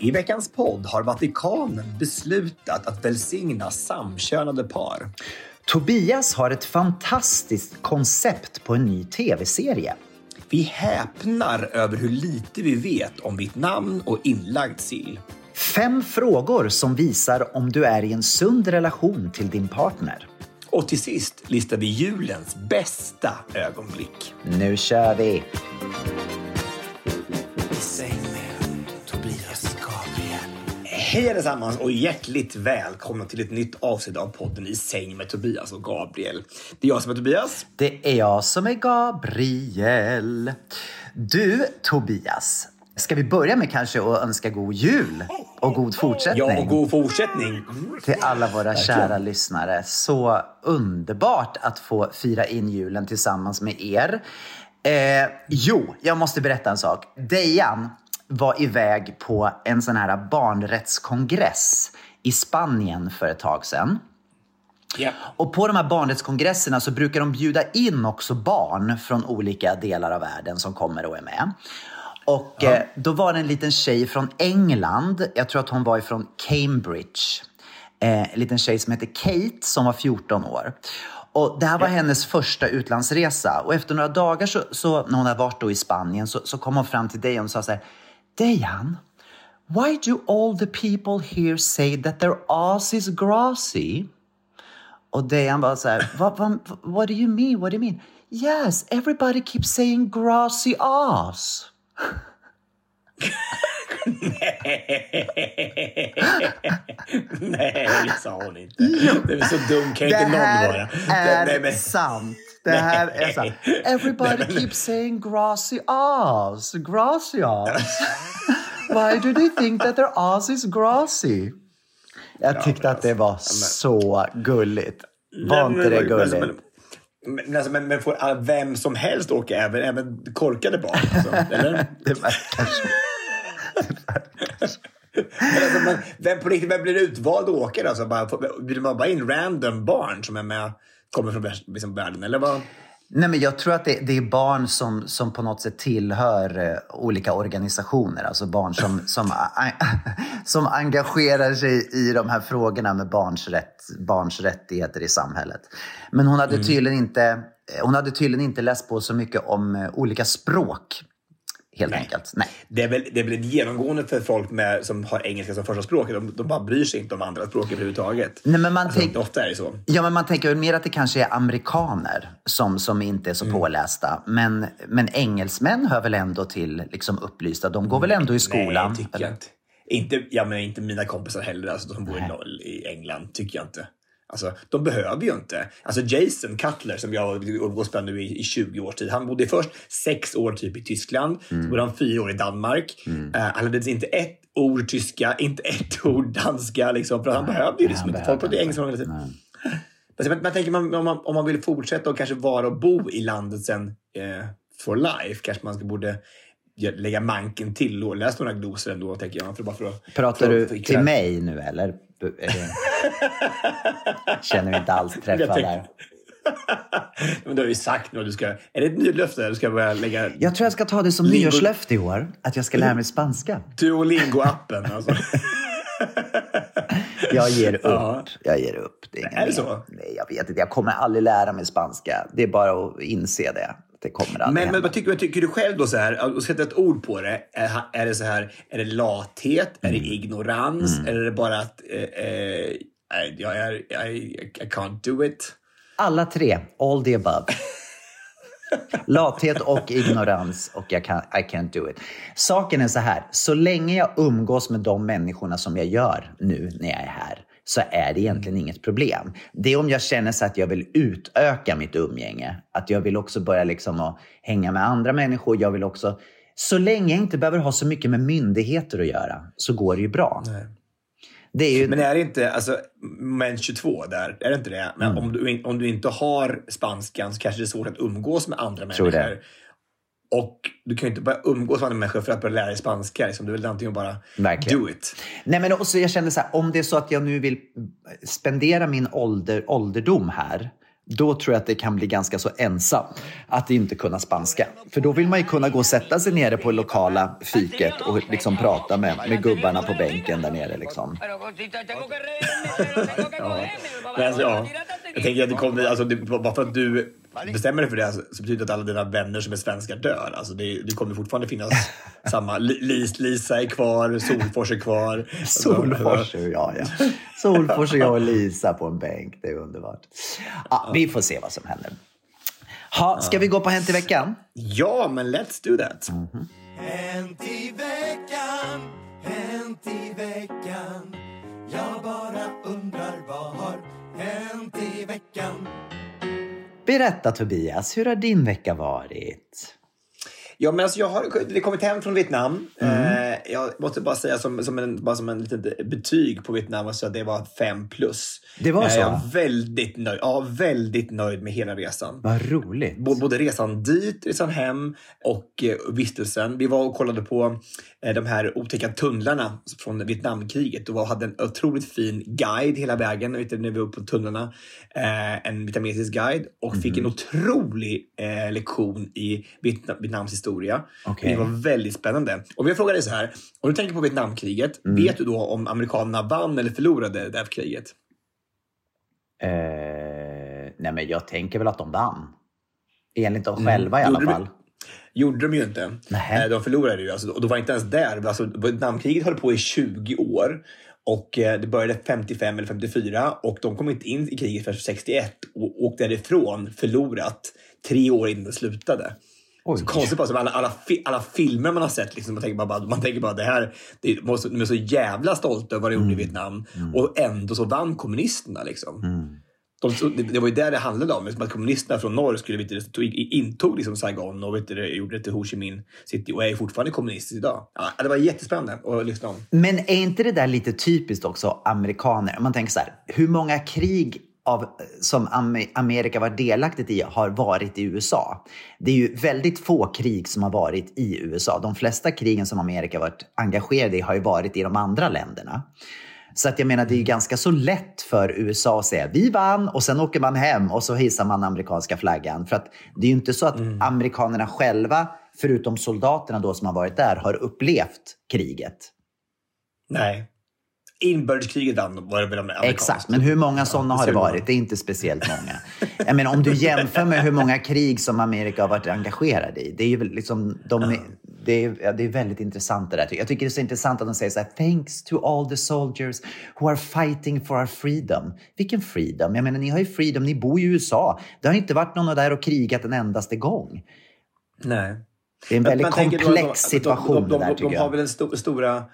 I veckans podd har Vatikanen beslutat att välsigna samkönade par. Tobias har ett fantastiskt koncept på en ny tv-serie. Vi häpnar över hur lite vi vet om ditt namn och inlagd sill. Fem frågor som visar om du är i en sund relation till din partner. Och till sist listar vi julens bästa ögonblick. Nu kör vi! Hej allesammans och hjärtligt välkomna till ett nytt avsnitt av podden I säng med Tobias och Gabriel. Det är jag som är Tobias. Det är jag som är Gabriel. Du, Tobias. Ska vi börja med kanske att önska god jul och god fortsättning? Ja, och god fortsättning. till alla våra kära lyssnare. Så underbart att få fira in julen tillsammans med er. Eh, jo, jag måste berätta en sak. Dejan var iväg på en sån här barnrättskongress i Spanien för ett tag sedan. Ja. Och på de här barnrättskongresserna så brukar de bjuda in också barn från olika delar av världen som kommer och är med. Och eh, då var det en liten tjej från England, jag tror att hon var ifrån Cambridge. Eh, en liten tjej som heter Kate som var 14 år. Och det här var hennes första utlandsresa. Och efter några dagar så, så när hon hade varit i Spanien så, så kom hon fram till Dejan och sa så här. Dejan, why do all the people here say that their ass is grassy? Och Dejan var så här, what, what, what do you mean? What do you mean? Yes, everybody keeps saying grassy ass. Nej, det sa hon inte. Det är så dum kan Det inte någon här vara. är Nej, men- sant. Det här är sant. Everybody keeps saying grassy ass, grassy ass. Why do they think that their ass is grassy? Jag tyckte att det var så gulligt. Var inte det men- alltså, gulligt? Men, men, alltså, men, men får all- vem som helst åka, även, även korkade barn? Alltså, eller? Det verkar så. Men alltså, men, vem, på riktigt, vem blir utvald att åka? Alltså, bara, bjuder man bara in random barn som är med, kommer från liksom, världen? Eller vad? Nej, men jag tror att det, det är barn som, som på något sätt tillhör eh, olika organisationer. Alltså barn som, som, som engagerar sig i de här frågorna med barns, rätt, barns rättigheter i samhället. Men hon hade, tydligen inte, eh, hon hade tydligen inte läst på så mycket om eh, olika språk. Helt enkelt. Nej. Det är väl, det är väl genomgående för folk med, som har engelska som första språk. De, de bara bryr sig inte om andra språk överhuvudtaget. Nej, men man Alltså, tänk- Ofta är det så. Ja, men man tänker mer att det kanske är amerikaner som, som inte är så pålästa. Men, men engelsmän hör väl ändå till liksom upplysta. De går väl ändå i skolan? Nej, tycker jag inte. inte. Ja, men inte mina kompisar heller, alltså, som bor i, i England. Tycker jag inte. Alltså, de behöver ju inte. Alltså Jason Cutler som jag umgås med nu i, i 20 års tid. Han bodde först sex år typ i Tyskland. Så bodde han fyra år i Danmark. Eh, han hade inte ett ord tyska, inte ett ord danska. Liksom, för han behövde ju liksom inte. Folk pratade engelska hela tiden. Men, men tänker man, om, man, om man vill fortsätta och kanske vara och bo i landet sen eh, for life, kanske man ska borde lägga manken till och läsa några glosor ändå, tänker jag. För bara för att, Pratar för, du för- till mig nu eller? Är det... Känner mig inte alls träffad där. Men du har ju sagt nu att du ska... Är det ett nytt löfte? eller Du ska börja lägga Jag tror jag ska ta det som Lingo- nyårslöfte i år. Att jag ska lära mig spanska. Duolingo-appen. Alltså. Jag ger upp. Ja. Jag ger upp. Det är, Är det så? Nej, jag vet inte. Jag kommer aldrig lära mig spanska. Det är bara att inse det. Det kommer aldrig Men, men vad, tycker, vad tycker du själv då så här? Och sätta ett ord på det. Är, är det så här? Är det lathet? Är Mm. det ignorans? Eller är det bara att eh, eh, jag är, I, I can't do it? Alla tre. All the above. Lathet och ignorans och jag kan, I can't do it. Saken är så här, så länge jag umgås med de människorna som jag gör nu när jag är här så är det egentligen inget problem. Det är om jag känner så att jag vill utöka mitt umgänge. Att jag vill också börja liksom att hänga med andra människor. Jag vill också... Så länge jag inte behöver ha så mycket med myndigheter att göra så går det ju bra. Det är ju... Men är det inte, alltså, moment 22 där, är det inte det? Men Mm. om, du, om du inte har spanskan så kanske det är svårt att umgås med andra Tror det. Och du kan ju inte börja umgås med andra människor för att börja lära dig spanska. Liksom. Du vill antingen bara Verkligen. do it. Nej, men också jag känner så här, om det är så att jag nu vill spendera min ålder, ålderdom här, då tror jag att det kan bli ganska så ensam att inte kunna spanska. För då vill man ju kunna gå och sätta sig nere på lokala fiket och liksom prata med, med gubbarna på bänken där nere. Liksom. Men alltså, ja. Jag tänker att det kommer, alltså, det, bara för att du bestämmer dig för det så så betyder det att alla dina vänner som är svenskar dör. Alltså, det, det kommer fortfarande finnas samma. Lis, Lisa är kvar, Solfors är kvar. Solfors och jag, ja. Solfors och jag och Lisa på en bänk. Det är underbart. Ja, vi får se vad som händer. Ha, ska vi gå på Hänt i veckan? Ja, men let's do that. Hänt i veckan, hänt i veckan Jag bara undrar vad har hänt i veckan Berätta Tobias, hur har din vecka varit? Ja, men alltså jag har kommit hem från Vietnam. Mm. Jag måste bara säga som, som en, bara som en litet betyg på Vietnam alltså att det var fem plus. Det var Eh, så? Jag är väldigt nöjd, ja, väldigt nöjd med hela resan. Vad roligt. Både resan dit, resan hem och eh, vistelsen. Vi var och kollade på eh, de här otäcka tunnlarna från Vietnamkriget och hade en otroligt fin guide hela vägen när vi var på tunnlarna. En vietnamesisk guide och fick Mhm. en otrolig eh, lektion i Vietnam, Vietnams historia. Okej. Det var väldigt spännande. Och jag frågar dig så här, om du tänker på Vietnamkriget, Mm. vet du då om amerikanerna vann eller förlorade det här kriget? Eh, nej, men jag tänker väl att de vann. Enligt dem själva i Gjorde alla de- fall. gjorde de ju inte. Nähä. Eh, De förlorade ju. Alltså, och de var inte ens där. Alltså, Vietnamkriget höll på i 20 år. Och eh, det började 55 eller 54 och de kom inte in i kriget förrän 61 och åkte därifrån förlorat tre år innan det slutade. Oj. Så konstigt bara som alla, alla, fi- alla filmer man har sett. Liksom, man, tänker bara, man tänker bara det här, det måste, de är så jävla stolta över vad de gjorde i Vietnam. Och ändå så vann kommunisterna. Liksom. De, så- det, det var ju där det handlade om. Liksom att kommunisterna från norr skulle, vet du, tog, intog liksom Saigon och vet du, gjorde det till Ho Chi Minh City och är fortfarande kommunistiskt idag. Ja, det var jättespännande att lyssna om. Men är inte det där lite typiskt också amerikaner? Om man tänker så här, hur många krig av, som Am- Amerika var delaktigt i har varit i USA? Det är ju väldigt få krig som har varit i USA. De flesta krigen som Amerika varit engagerade i har ju varit i de andra länderna. Så att jag menar, det är ju ganska så lätt för USA att säga vi vann och sen åker man hem och så hissar man amerikanska flaggan. För att det är ju inte så att amerikanerna själva, förutom soldaterna då som har varit där, har upplevt kriget. Nej. Inbördeskriget vann var det väl amerikanskt. Exakt, men hur många sådana har det varit? Det är inte speciellt många. Jag menar, om du jämför med hur många krig som Amerika har varit engagerad i. Det är ju liksom, de, är- det, är, ja, det är väldigt intressant det där. Jag tycker det är så intressant att de säger så här, thanks to all the soldiers who are fighting for our freedom. Vilken freedom? Jag menar, ni har ju freedom, ni bor i USA. Det har inte varit någon där och krigat en endaste gång. Nej. Det är en väldigt komplex de, situation de, där tycker de har jag. väl den sto, stora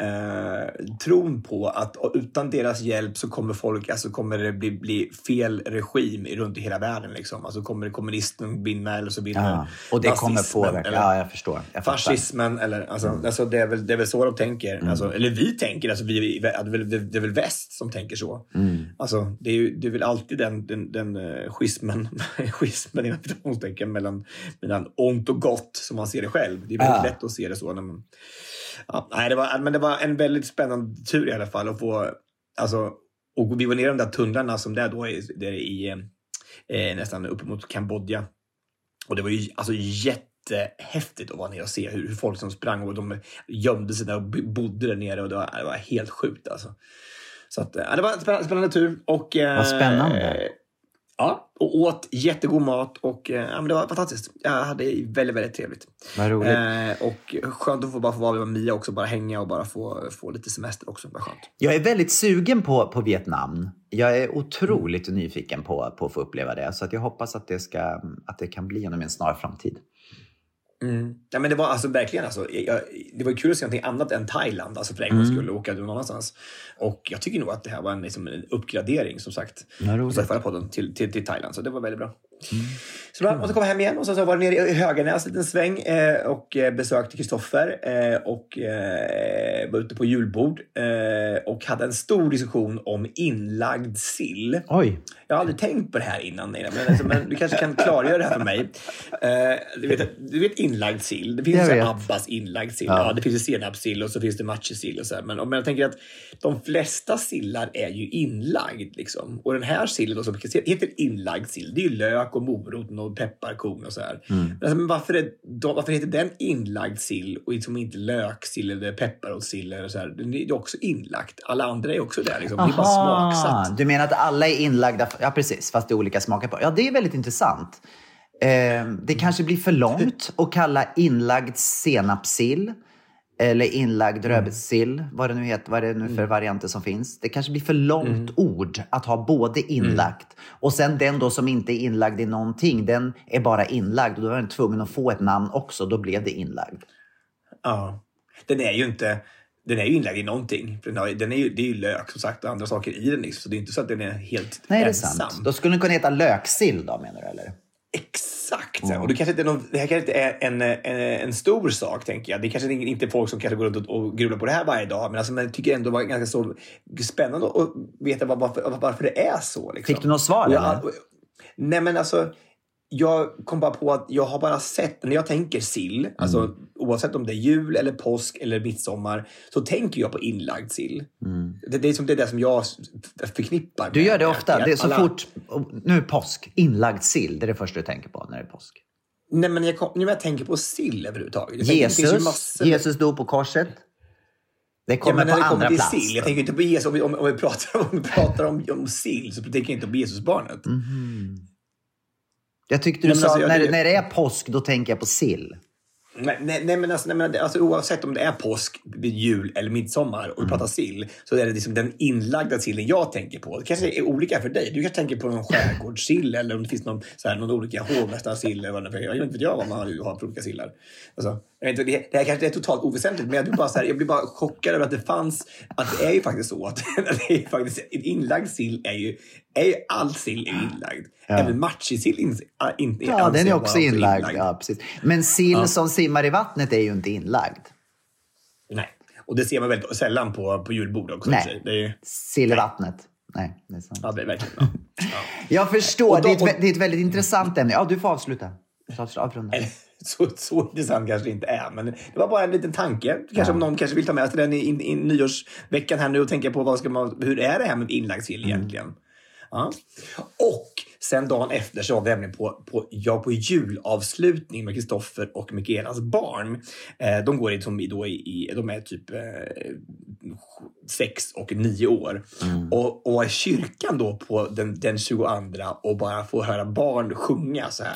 eh, tron på att utan deras hjälp så kommer folk, alltså kommer det bli, bli fel regim runt i hela världen. Liksom. Alltså kommer kommunismen vinna eller så vinner Ja, och det kommer påverka. Ja, jag förstår. Jag fattar. Fascismen eller alltså, alltså det, är väl, det är väl så de tänker. Alltså, eller vi tänker, alltså vi, det, är väl, det är väl väst som tänker så. Alltså, det, är ju, det är väl alltid den, den, den uh, schismen, schismen inom citationstecken mellan, mellan ont och gott som man ser det själv. Det är väldigt Ja. lätt att se det så. När man, ja, nej, det, var, men det var en väldigt spännande tur i alla fall att få, alltså, och vi var nere i de där tunnlarna som det är då är, är i eh, nästan uppemot Kambodja. Och det var ju alltså jättehäftigt att vara nere och se hur, hur folk som sprang och de gömde sig där och bodde där nere och det var, det var helt sjukt alltså. Så att, ja, det var en spännande, spännande tur. Och, eh, Vad spännande. Ja, och åt jättegod mat och eh, ja, men det var fantastiskt. Jag hade väldigt, väldigt trevligt. Vad roligt. Eh, och skönt att få bara få vara med Mia också, bara hänga och bara få, få lite semester också. Vad skönt. Jag är väldigt sugen på, på Vietnam. Jag är otroligt nyfiken på, på att få uppleva det. Så att jag hoppas att det, ska, att det kan bli inom en snar framtid. Mm. Ja, men det var alltså verkligen alltså, jag, det var kul att se någonting annat än Thailand, alltså för en gångs skull, och åka någon annanstans. Och jag tycker nog att det här var en, liksom, en uppgradering, som sagt. Ja, roligt. och så förra podden till, till, till Thailand, så det var väldigt bra. Så bra, och så kom jag hem igen och sen så var jag nere i Höganäs en liten sväng eh, och eh, besökte Kristoffer eh, och eh, var ute på julbord eh, och hade en stor diskussion om inlagd sill. Oj! Jag har aldrig tänkt på det här innan, Nina, men, alltså, men du kanske kan klargöra det här för mig. Eh, du, vet, du vet inlagd sill? Det finns ju. Abbas inlagd sill. Ja. Ja. det finns ju senapssill och så finns det matjessill och så här. Men, men jag tänker att de flesta sillar är ju inlagd. Liksom. Och den här sillen då, som heter inlagd sill, det är ju lök och morot och pepparkorn och så här. Mm. Men, alltså, men varför, är, då, varför heter den inlagd sill och liksom inte löksill eller pepparrotssill? Eller så här? Den är också inlagt. Alla andra är också där. Liksom. Det är bara smaksatt. Du menar att alla är inlagda? Ja, precis. Fast det är olika smaker på. Ja, det är väldigt intressant. Eh, det kanske blir för långt att kalla inlagd senapssill eller inlagd Mm. rödbetssill, vad det nu heter, vad det är nu för varianter som finns. Det kanske blir för långt Mm. ord att ha både inlagt och sen den då som inte är inlagd i någonting, den är bara inlagd och då var den tvungen att få ett namn också, då blev det inlagd. Ja. Den är ju inte... Den är ju inlagd i någonting. Den, har, den är ju, det är ju lök som sagt och andra saker i den. liksom. Så det är inte så att den är helt Nej, det är sant. Då skulle den kunna heta löksill då, menar du? Eller? Exakt! Och det, kanske inte är någon, det här kanske inte är en, en, en stor sak, tänker jag. Det är kanske inte är folk som kanske går runt och, och grubblar på det här varje dag. Men alltså, man tycker ändå det var ganska så spännande att veta var, varför, varför det är så. Liksom. Fick du något svar, jag, Nej, men alltså. Jag kom bara på att jag har bara sett, när jag tänker sill, alltså Mm. Oavsett om det är jul eller påsk eller midsommar, så tänker jag på inlagd sill. Det, det är som det, är det som jag förknippar. Mm. Du gör det ofta. Det är så alla- fort... Nu är påsk. Inlagd sill. Det är det första du tänker på när det är påsk. Nej, men jag, jag tänker på sill överhuvudtaget. Jag Jesus. massor Jesus dog på korset. Det Ja, kommer men när på andra kommer plats. sill. Jag tänker inte på Jesus. Om vi, om, om vi pratar, om, vi pratar om, om sill så tänker jag inte på Jesusbarnet. Jag tyckte du men sa alltså, jag när, tycker- när det är påsk, då tänker jag på sill. Nej, nej, nej, men alltså, nej, men alltså, oavsett om det är påsk, jul eller midsommar och vi pratar sill så är det liksom den inlagda sillen jag tänker på. Det kanske är olika för dig. Du kanske tänker på någon skärgårdssill eller om det finns någon, så här, någon olika hovmästarsill. eller vad det är. Jag vet inte jag vad man har, har för olika sillar. Alltså, jag vet inte, det, här kanske är totalt oväsentligt men jag blir, bara så här, jag blir bara chockad över att det fanns, att det är ju faktiskt så att det är faktiskt, inlagd sill är ju, är ju all sill är inlagd. Även matjessill in, in, Ja, den är också vara inlagd. Ja, precis. Men sill som simmar i vattnet är ju inte inlagd. Nej. Och det ser man väldigt sällan på, på julbord också. Nej. Det är, ju- Sill i vattnet. Nej, det är sant. ja, det är verkligen. Ja. Ja. Jag förstår. Då- det, är ett, och- det är ett väldigt intressant ämne. Ja, du får avsluta. Avrunda. Så, så intressant kanske det inte är, men det var bara en liten tanke. Kanske om någon kanske vill ta med sig den i, i, i nyårsveckan här nu och tänka på vad ska man, hur är det här med inlagd sill egentligen? Ja. Och sen dagen efter så var vi nämligen på, på, ja, på julavslutning med Kristoffer och Mikaelas barn. Eh, de går i, som då i, i, de är typ eh, sex och nio år. Och, och i kyrkan då på den, den 22 och bara få höra barn sjunga så här.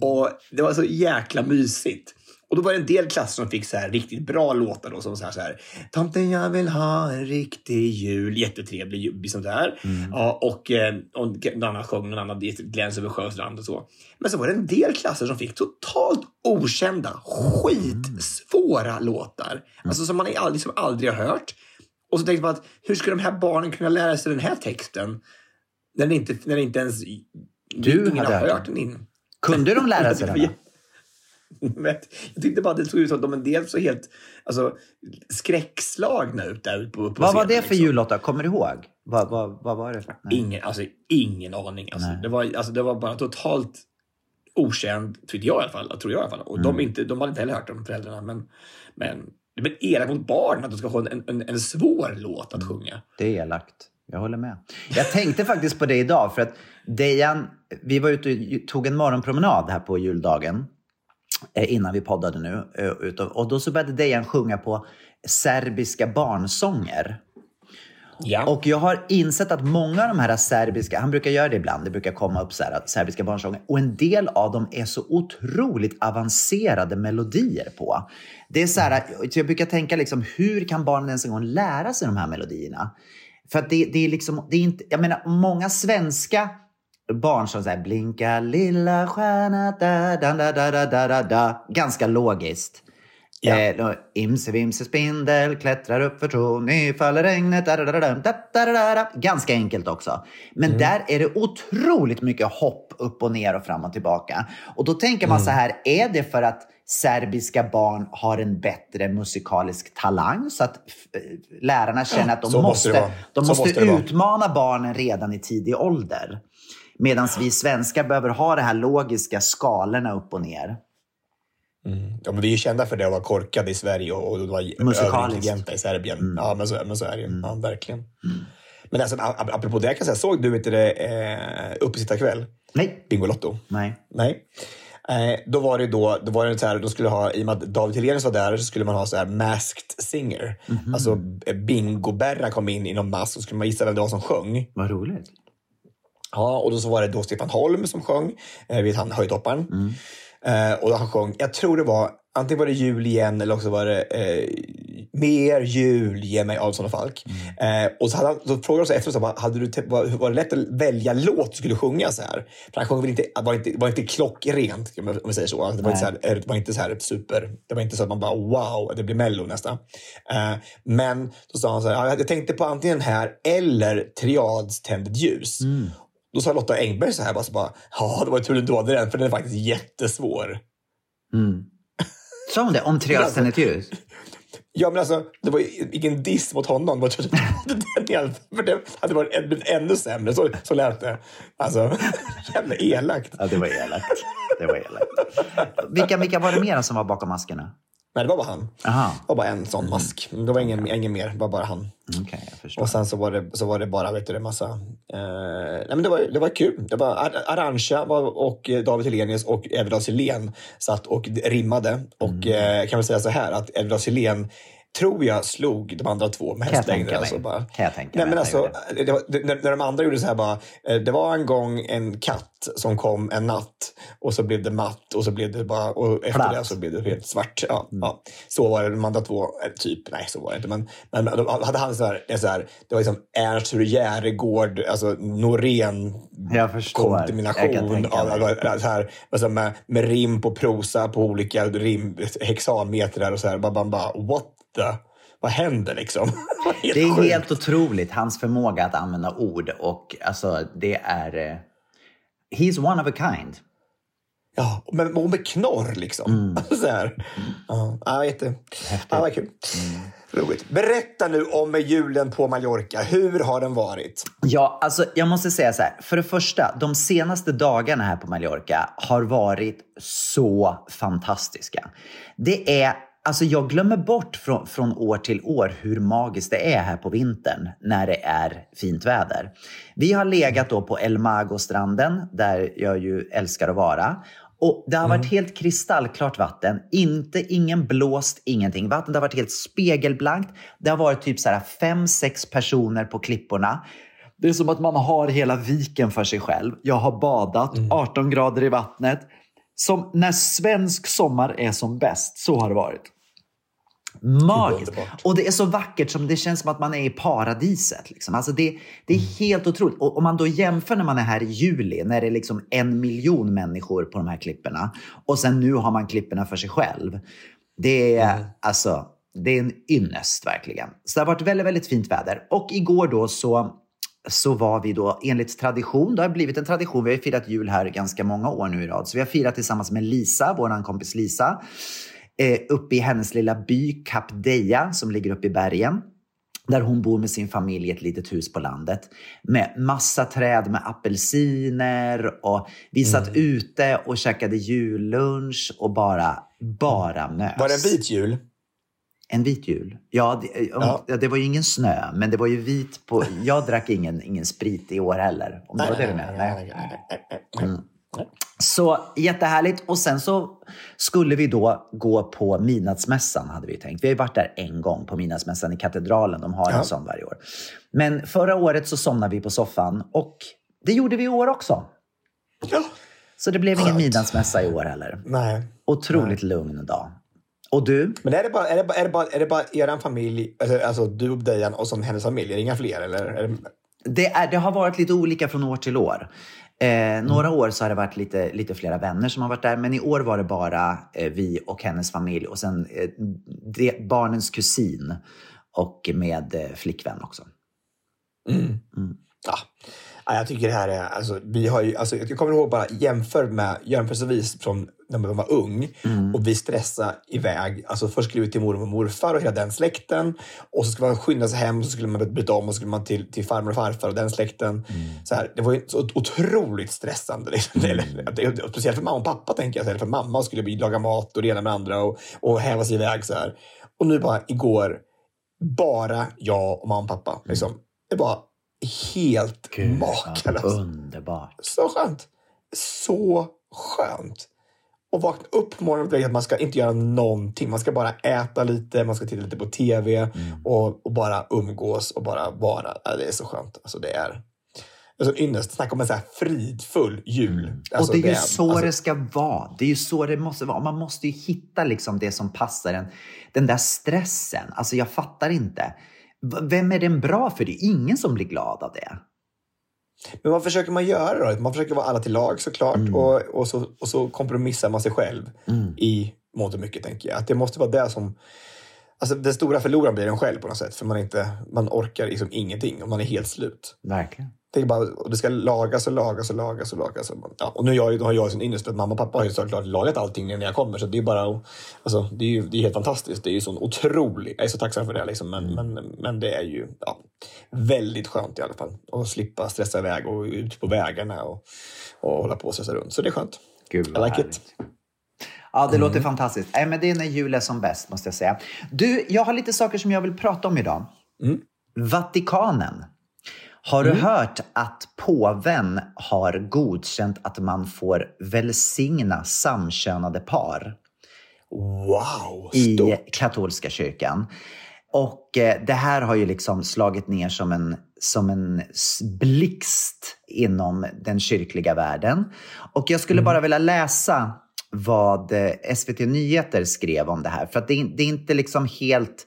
Och det var så jäkla mysigt. Och då var det en del klasser som fick så här riktigt bra låtar då som så här, så här Tomten jag vill ha en riktig jul. Jättetrevlig jul, sånt där. Ja, och, eh, och någon annan sjöng någon annan Gläns över sjöstrand och så. Men så var det en del klasser som fick totalt okända, skitsvåra låtar. Alltså som man aldrig, som aldrig har hört. Och så tänkte man att hur ska de här barnen kunna lära sig den här texten? När det inte, när det inte ens... Du ingen hade hört den in. Kunde de lära sig den? jag tyckte bara att det såg ut som att de en del så helt alltså, skräckslagna ut där på, på Vad var det för liksom. jullåtar? Kommer du ihåg? Vad, vad, vad var det? Nej. Ingen, alltså, ingen aning. Alltså. Det, var, alltså, det var bara totalt okänd, tyckte jag i alla fall. Tror jag i alla fall. Och Mm. de, inte, de hade inte heller hört om föräldrarna. Men, men det är elakt mot barn att de ska få en, en, en svår låt att Mm. sjunga. Det är elakt. Jag håller med. Jag tänkte faktiskt på det idag för att Dejan, vi var ute och tog en morgonpromenad här på juldagen eh, innan vi poddade nu. eh, Och då så började Dejan sjunga på serbiska barnsånger. Ja. Och jag har insett att många av de här serbiska, han brukar göra det ibland, det brukar komma upp så här, serbiska barnsånger, och en del av dem är så otroligt avancerade melodier på. Det är så här, så jag brukar tänka liksom, hur kan barnen ens en gång lära sig de här melodierna? För att det, det är liksom, det är inte, jag menar många svenska barn som säger blinka lilla stjärna da da da da da da da ganska logiskt. Ja. Eh, imse vimse spindel klättrar upp för tron, nu faller regnet. Ganska enkelt också. Men där är det otroligt mycket hopp upp och ner och fram och tillbaka. Och då tänker man så här, är det för att serbiska barn har en bättre musikalisk talang så att f- lärarna känner att de så måste måste, de måste, måste utmana barnen redan i tidig ålder. Medan vi svenskar behöver ha det här logiska skalorna upp och ner. Ja, men vi är ju kända för det att vara korkade i Sverige och, och vara överintelligenta i Serbien. Ja, men så, men så är det ju. Ja, verkligen. Men alltså, ap- apropå det, kan jag säga, såg du inte det eh, Uppesittarkväll? Nej. Bingolotto? Nej. Nej. Eh, då var det då, då var det så här, de skulle ha, i och med att David Hellenius var där, så skulle man ha så här masked singer. Alltså eh, Bingo-Berra kom in i någon mask och skulle man gissa vem det var som sjöng. Vad roligt. Ja, och då så var det då Stefan Holm som sjöng, eh, vid han höjdhopparen. Eh, och han sjöng, jag tror det var, antingen var det jul igen eller också var det eh, mer jul, ge mig Adolfsson och Falk. Eh, och så, hade han, så frågade de sig efteråt, så hade du, te- var, var det lätt att välja låt du skulle sjunga så här? För han sjöng väl inte, var inte, var inte klockrent, om vi säger så. Alltså, det, var inte så här, eh, det var inte så här super, det var inte så att man bara wow, det blir mello nästan. Eh, men då sa han så här, "Ja, jag tänkte på antingen här eller Triads Tändet ljus. Då sa Lotta Engberg så här, bara, så bara, ja det var tur du valde den för den är faktiskt jättesvår. Sa hon det? Om Triaden ljus? Ja men alltså, det var ingen diss mot honom. Det var tur den i alla fall, för det hade varit blivit ännu sämre. Så, så lät det. Alltså, jävla elakt. Ja, det var elakt. Det var elakt. Vilka, vilka var det mer som var bakom maskerna? Nej, det var bara han. Aha. Det var bara en sån mask. Det var ingen, ingen mer, det var bara han. Jag förstår. Och sen så var det, så var det bara vet du, en massa... Eh, nej men det, var, det var kul. Det var Ar- Arantxa och David Hellenius och Edvard Sillén satt och rimmade. Och eh, kan väl säga så här att Edvard Sillén tror jag slog de andra två med jag hästlängder. Alltså bara. Kan jag tänka Nej, men alltså, det var, det, när, de andra gjorde så här bara. eh, Det var en gång en katt som kom en natt och så blev det matt och så blev det bara och efter Platt. det så blev det helt svart. Ja, ja. Så var det de andra två. eh, Typ, nej så var det inte. Men, men då hade han så här, det, så här, det var liksom Ernst Järegård, alltså Norén Jag förstår. Jag kontamination mig. av, så här, alltså med, med rim på prosa på olika rim, hexametrar och så här. Bara, bara, bara, what the? Vad händer liksom? Det är sjukt. helt otroligt, hans förmåga att använda ord. Och alltså, det är... eh, He's one of a kind. Ja, men och med knorr liksom. Så här. Ja, ja, jätte... Ja, vad kul. Roligt. Berätta nu om julen på Mallorca. Hur har den varit? Ja, alltså jag måste säga så här. För det första, de senaste dagarna här på Mallorca har varit så fantastiska. Det är, alltså jag glömmer bort från, från år till år hur magiskt det är här på vintern när det är fint väder. Vi har legat då på El Mago-stranden där jag ju älskar att vara. Och det har varit helt kristallklart vatten. Inte, ingen blåst, ingenting. Vattnet har varit helt spegelblankt. Det har varit typ så här fem, sex personer på klipporna. Det är som att man har hela viken för sig själv. Jag har badat, 18 grader i vattnet. Som när svensk sommar är som bäst. Så har det varit. Magiskt. Och det är så vackert som det känns som att man är i paradiset. Liksom. Alltså det, det är helt otroligt. Och om man då jämför när man är här i juli, när det är liksom en miljon människor på de här klipporna. Och sen nu har man klipporna för sig själv. Det är, alltså, det är en ynnest verkligen. Så det har varit väldigt, väldigt fint väder. Och igår då så så var vi då enligt tradition, det har blivit en tradition, vi har ju firat jul här ganska många år nu i rad, så vi har firat tillsammans med Lisa, vår kompis Lisa, eh, uppe i hennes lilla by Cap Deia som ligger uppe i bergen. Där hon bor med sin familj i ett litet hus på landet. Med massa träd med apelsiner och vi satt ute och käkade jullunch och bara, bara mös. Var det en vit jul? En vit jul? Ja det, Ja. ja, det var ju ingen snö, men det var ju vit på... Jag drack ingen, ingen sprit i år heller. Om det var det du menade? Nej. Nej. Så jättehärligt. Och sen så skulle vi då gå på midnattsmässan, hade vi tänkt. Vi har ju varit där en gång på midnattsmässan i katedralen. De har en sån varje år. Men förra året så somnade vi på soffan och det gjorde vi i år också. Ja. Så det blev ingen midnattsmässa i år heller. Nej. Otroligt lugn dag. Och du? Men är det bara, är det bara, är det bara, är det bara er familj, alltså, alltså du och Dejan och som hennes familj? Är det inga fler? Eller? Det, är, det har varit lite olika från år till år. Eh, några år så har det varit lite, lite flera vänner som har varit där, men i år var det bara eh, vi och hennes familj och sen eh, det, barnens kusin och med eh, flickvän också. Ja. Ja, jag tycker det här är, alltså, vi har ju, alltså, jag kommer ihåg bara jämför med, jämförelsevis från när man var ung och vi stressade iväg. Alltså först skulle vi till mormor och morfar och hela den släkten och så skulle man skynda sig hem och så skulle man byta om och så skulle man till, till farmor och farfar och den släkten. Så här, det var ju så otroligt stressande. Liksom. Eller, det- Speciellt för mamma och pappa tänker jag. Eller för mamma skulle laga mat och det ena med andra och, och häva sig iväg så här. Och nu bara igår, bara jag och mamma och pappa. Liksom. Det var helt makalöst. Underbart. Så skönt. Så skönt. Och vakna upp på morgonen och att man ska inte göra någonting. Man ska bara äta lite, man ska titta lite på TV och, och bara umgås och bara vara. Ja, det är så skönt. Alltså det är... Alltså ynnest, snacka om en så här fridfull jul. Alltså, och det är ju så alltså, det ska vara. Det är ju så det måste vara. Man måste ju hitta liksom det som passar en. Den där stressen. Alltså jag fattar inte. Vem är den bra för? Det är ingen som blir glad av det. Men vad försöker man göra då? Man försöker vara alla till lag såklart och, och, så, och så kompromissar man sig själv i mångt och mycket tänker jag. Att det måste vara det som... Alltså den stora förloraren blir en själv på något sätt för man, inte, man orkar liksom ingenting och man är helt slut. Verkligen. Det, är bara, och det ska lagas och lagas och lagas och lagas. Ja, och nu har jag, har jag sin ynnest att mamma och pappa har ju såklart lagat allting när jag kommer. Så det är bara alltså, det är, ju, det är helt fantastiskt. Det är ju sån otrolig... Jag är så tacksam för det. Liksom, men, men, men det är ju ja, väldigt skönt i alla fall. Att slippa stressa iväg och ut på vägarna och, och hålla på och stressa runt. Så det är skönt. Gud I vad like härligt. it. Ja, det låter fantastiskt. Nej, men det är när jul är som bäst, måste jag säga. Du, jag har lite saker som jag vill prata om idag. Vatikanen. Har du hört att påven har godkänt att man får välsigna samkönade par Wow! i Stort. katolska kyrkan? Och eh, det här har ju liksom slagit ner som en, som en blixt inom den kyrkliga världen. Och jag skulle bara vilja läsa vad eh, SVT Nyheter skrev om det här. För att det, är- det är inte liksom helt...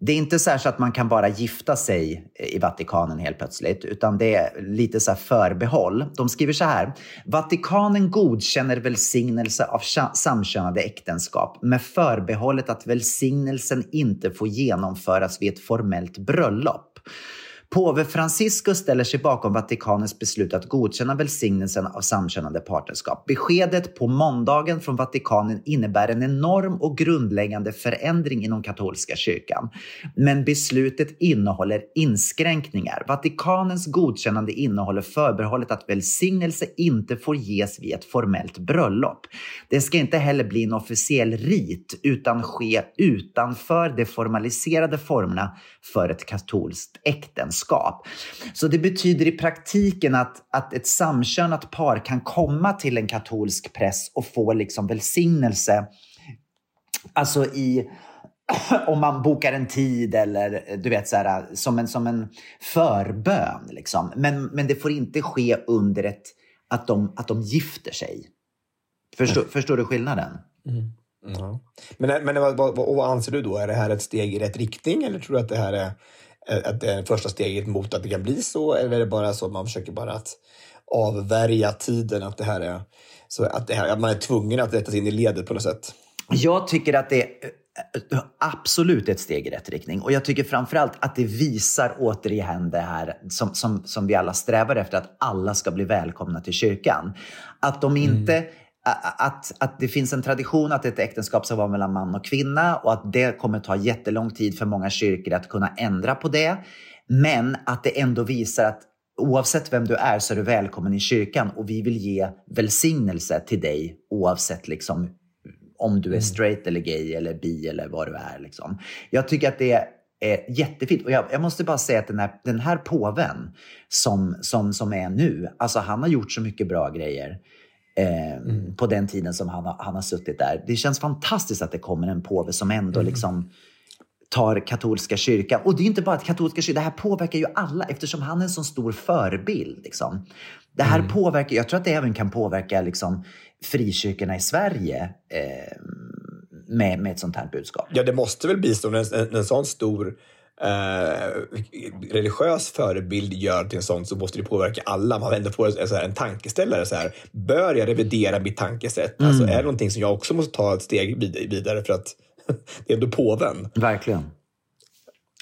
Det är inte så, här så att man kan bara gifta sig i Vatikanen helt plötsligt, utan det är lite så här förbehåll. De skriver så här. Vatikanen godkänner välsignelse av samkönade äktenskap med förbehållet att välsignelsen inte får genomföras vid ett formellt bröllop. Påve Franciscus ställer sig bakom Vatikanens beslut att godkänna välsignelsen av samkönade partnerskap. Beskedet på måndagen från Vatikanen innebär en enorm och grundläggande förändring inom katolska kyrkan. Men beslutet innehåller inskränkningar. Vatikanens godkännande innehåller förbehållet att välsignelse inte får ges vid ett formellt bröllop. Det ska inte heller bli en officiell rit utan ske utanför de formaliserade formerna för ett katolskt äktenskap. Så det betyder i praktiken att, att ett samkönat par kan komma till en katolsk präst och få liksom välsignelse Alltså i om man bokar en tid eller du vet så här, som en, som en förbön. Liksom. Men, men det får inte ske under ett, att de, att de gifter sig. Förstår, förstår du skillnaden? Ja. Men, men vad, vad, vad, vad anser du då? Är det här ett steg i rätt riktning eller tror du att det här är, Eh, att det är första steget mot att det kan bli så? Eller är det bara så att man försöker bara att avvärja tiden? Att, det här är, så att, det här, att man är tvungen att rätta sig in i ledet på något sätt? Jag tycker att det är absolut ett steg i rätt riktning. Och jag tycker framförallt att det visar återigen det här som, som, som vi alla strävar efter, att alla ska bli välkomna till kyrkan. Att de inte... Att, att det finns en tradition att ett äktenskap ska vara mellan man och kvinna och att det kommer ta jättelång tid för många kyrkor att kunna ändra på det. Men att det ändå visar att oavsett vem du är så är du välkommen i kyrkan och vi vill ge välsignelse till dig oavsett liksom om du är straight eller gay eller bi eller vad du är. Liksom. Jag tycker att det är jättefint. Och jag, jag måste bara säga att den här, den här påven som, som, som är nu, alltså han har gjort så mycket bra grejer. Eh, på den tiden som han, han har suttit där. Det känns fantastiskt att det kommer en påve som ändå liksom tar katolska kyrkan. Och det är inte bara att katolska kyrkan, det här påverkar ju alla eftersom han är en så stor förebild. Liksom. Det här påverkar, jag tror att det även kan påverka liksom, frikyrkorna i Sverige eh, med, med ett sånt här budskap. Ja, det måste väl så när en, en sån stor eh, religiös förebild gör till en sån så måste det påverka alla. Man ändå får en, en tankeställare. Så här, bör jag revidera mitt tankesätt? Alltså, är det någonting som jag också måste ta ett steg vid- vidare för att det är ändå påven? Verkligen.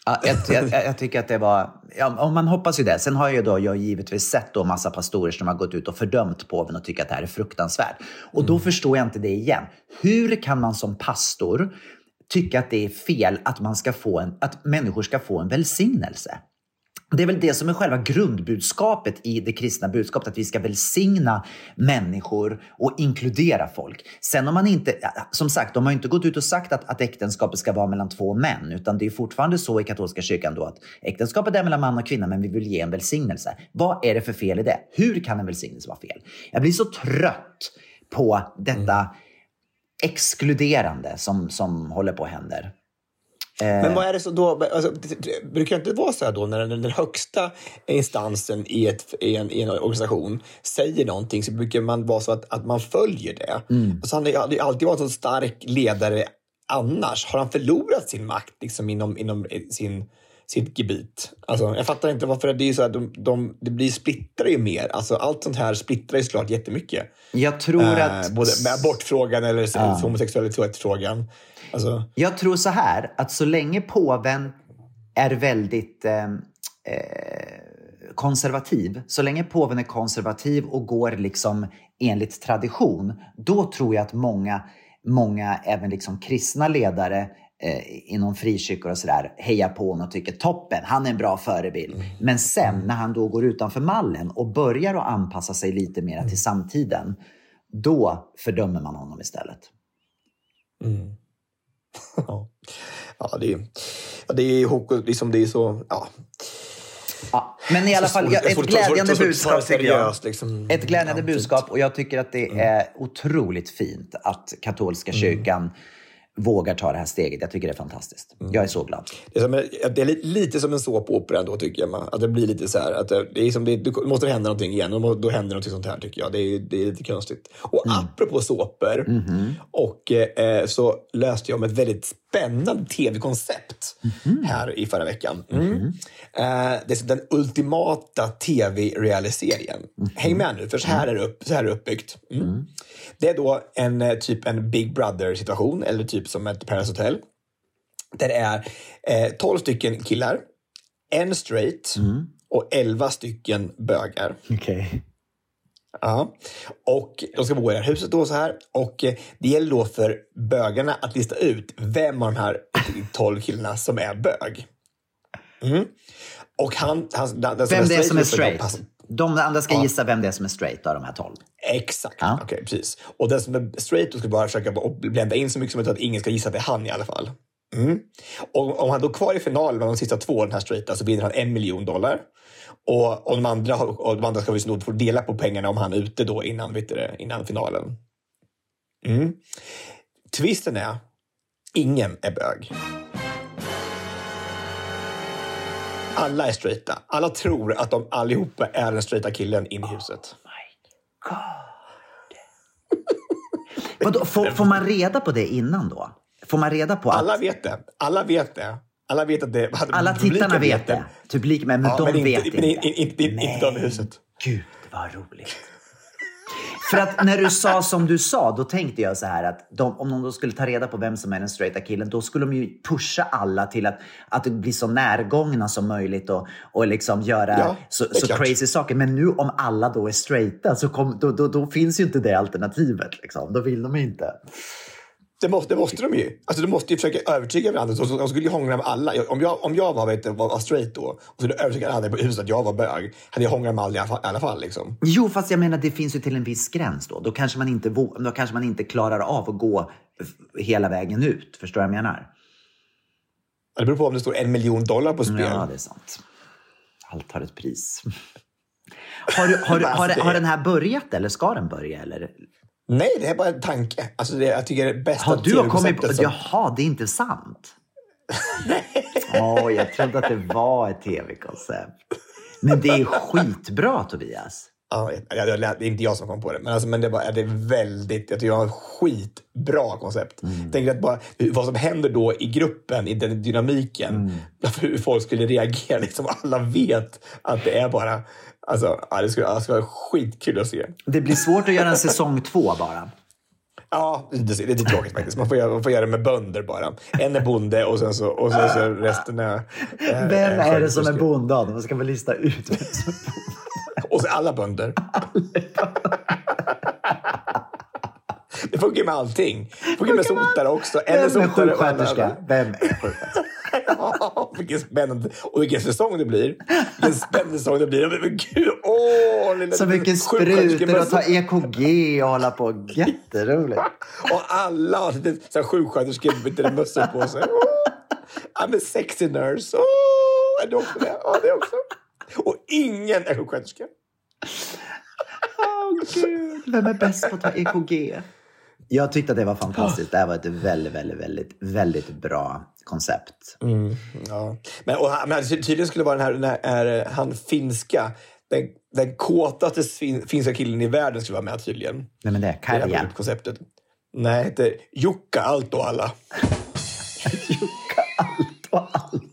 Ja, jag, jag, jag tycker att det var... Ja, om man hoppas ju det. Sen har jag, då, jag har givetvis sett då massa pastorer som har gått ut och fördömt påven och tycker att det här är fruktansvärt. Och då förstår jag inte det igen. Hur kan man som pastor tycka att det är fel att, man ska få en, att människor ska få en välsignelse? Det är väl det som är själva grundbudskapet i det kristna budskapet, att vi ska välsigna människor och inkludera folk. Sen om man inte, som sagt, de har inte gått ut och sagt att, att äktenskapet ska vara mellan två män, utan det är fortfarande så i katolska kyrkan då att äktenskapet är mellan man och kvinna, men vi vill ge en välsignelse. Vad är det för fel i det? Hur kan en välsignelse vara fel? Jag blir så trött på detta mm exkluderande som, som håller på att händer. Men vad är det så då? Alltså, det, det brukar inte vara så här då när den, den högsta instansen i, ett, i, en, i en organisation säger någonting så brukar man vara så att, att man följer det. Alltså, han har ju alltid varit en så stark ledare annars. Har han förlorat sin makt liksom, inom, inom sin, sitt gebit? Alltså, jag fattar inte varför det är så här, de, de, det blir splittrar ju mer. Alltså, allt sånt här splittrar ju såklart jättemycket. Jag tror Eh, att... både med abortfrågan eller homosexualitetsfrågan. Alltså, Jag tror så här, att så länge påven är väldigt eh, eh, konservativ, så länge påven är konservativ och går liksom enligt tradition, då tror jag att många, många även liksom kristna ledare eh, inom frikyrkor och sådär hejar på honom och tycker toppen, han är en bra förebild. Men sen när han då går utanför mallen och börjar att anpassa sig lite mer till samtiden, då fördömer man honom istället. Ja, ja det är det är liksom det är så... Ja. Ja, men i alla fall, ja, ett glädjande budskap tycker jag. Ett glädjande Ja, budskap och jag tycker att det är otroligt fint att katolska kyrkan vågar ta det här steget. Jag tycker det är fantastiskt. Jag är så glad. Det är, som, en- det är li- lite som en såpopera ändå tycker jag. man. Att det blir lite så här. Att det, det är som det, det måste hända någonting igen och då händer någonting sånt här tycker jag. Det är, det är lite konstigt. Och apropå såpor och eh, så löste jag om ett väldigt spännande tv-koncept här i förra veckan. Mm. Eh, det är den ultimata tv-realiserien. Häng med nu, för så här är det, upp, så här är det uppbyggt. Mm. Det är då en eh, typ en Big Brother-situation, eller typ som ett Paradise Hotel. Där det är eh, 12 stycken killar, en straight och 11 stycken bögar. Okej. Ja. Och de ska bo i det här huset då så här. Och eh, det gäller då för bögarna att lista ut vem av de här 12 killarna som är bög. Mm. Och han, han, den, den Vem det är som är får då straight. passa- De andra ska Ja. gissa vem det är som är straight av de här tolv. Exakt, Ja. okej precis. Och den som är straight då ska bara försöka blända in så mycket som möjligt att ingen ska gissa att det är han i alla fall. Mm. Och om han då är kvar i finalen med de sista två, den här straighta, så vinner han en miljon dollar. Och, och, de andra, och de andra ska visst få dela på pengarna om han är ute då innan, vet du, innan finalen. Mm. Twisten är, ingen är bög. Alla är straighta. Alla tror att de allihopa är den straighta killen in i huset. Vadå, får, får man reda på det innan då? Får man reda på att Alla vet det. Alla vet det. Alla vet att det... alla tittarna vet det? Publik, men, men Ja, de men inte- vet men inte. inte- inte- inte- inte de i huset. Gud, vad roligt. För att när du sa som du sa, då tänkte jag så här att de, om de då skulle ta reda på vem som är den straighta killen, då skulle de ju pusha alla till att, att blir så närgångna som möjligt och, och liksom göra Ja, så, så crazy saker. Men nu om alla då är straighta, så kom, då, då, då finns ju inte det alternativet. Liksom. Då vill de inte. Det måste, det måste de ju. Alltså, de måste ju försöka övertyga varandra. Så, de skulle ju hångla med alla. Om jag, om jag var, vet, var, var straight då och skulle övertyga alla i huset att jag var bög, hade jag hånglat med alla i alla fall. Alla fall liksom. Jo, fast jag menar det finns ju till en viss gräns då. Då kanske man inte, då kanske man inte klarar av att gå hela vägen ut. Förstår du vad jag menar? Det beror på om det står en miljon dollar på spel. Ja, det är sant. Allt har ett pris. Har, du, har, Alltså, har, har den här börjat eller ska den börja? Eller? Nej, det är bara en tanke. Alltså, det, jag tycker det är bästa Har du kommit på... Som- Jaha, det är inte sant? Åh, jag trodde att det var ett tv-koncept. Men det är skitbra, Tobias. Ja, det är inte jag som kom på det, men, alltså, men det, var, det är väldigt, jag tycker det var ett skitbra koncept. Mm. Tänker att bara, vad som händer då i gruppen, i den dynamiken, Mm. hur folk skulle reagera. Liksom, alla vet att det är bara... Alltså, ja, det, skulle, det skulle vara skitkul att se. Det blir svårt att göra en säsong två bara. Ja, det, det är lite tråkigt faktiskt. Man får, göra, man får göra det med bönder bara. En är bonde och sen så, och sen så resten är... är Vem är det som är bonde? Man ska väl lista ut vem som är Och så alla bönder. Det funkar med allting. Det funkar med sotare också. Är Vem är sjuksköterska? Vem är sjuksköterska? Ja, vilken spännande. Och vilken säsong det blir. Vilken spännande säsong det blir. Men gud, åh! Lilla, Så mycket sprutor och ta EKG och hålla på. Jätteroligt. Och alla har lite sjuksköterskemössor på sig. Åh, I'm a sexy nurse. Åh, är du också det? Ja, det också. Och ingen är sjuksköterska. Gud, vem är bäst på att ta EKG? Jag tyckte att det var fantastiskt. Det här var ett väldigt, väldigt, väldigt, väldigt bra koncept. Ja. Men, och, men tydligen skulle vara den här, den här är, han finska, den, den kåtaste fin, finska killen i världen skulle vara med tydligen. Nej men det är Det är Karja. konceptet. Nej, det heter Jukka allt och alla. Jukka allt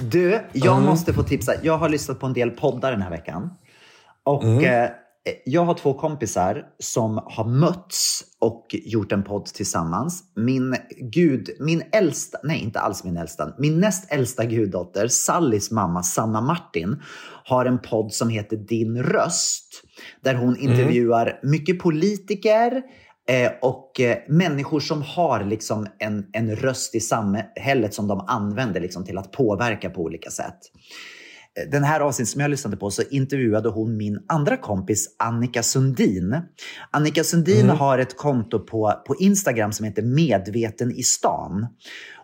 Du, jag måste få tipsa. Jag har lyssnat på en del poddar den här veckan. Och eh, jag har två kompisar som har mötts och gjort en podd tillsammans. Min gud, min äldsta, nej inte alls min äldsta, min näst äldsta guddotter, Sallys mamma Sanna Martin, har en podd som heter Din röst. Där hon intervjuar mycket politiker, Eh, och eh, människor som har liksom en, en röst i samhället som de använder liksom till att påverka på olika sätt. Eh, Den här avsnittet som jag lyssnade på så intervjuade hon min andra kompis Annika Sundin. Annika Sundin har ett konto på, på Instagram som heter Medveten i stan.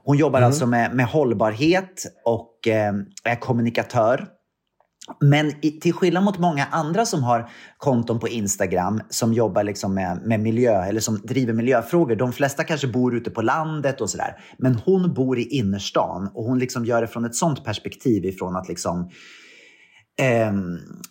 Hon jobbar alltså med, med hållbarhet och eh, är kommunikatör. Men i, till skillnad mot många andra som har konton på Instagram som jobbar liksom med, med miljö eller som driver miljöfrågor. De flesta kanske bor ute på landet och sådär. Men hon bor i innerstan och hon liksom gör det från ett sånt perspektiv ifrån att liksom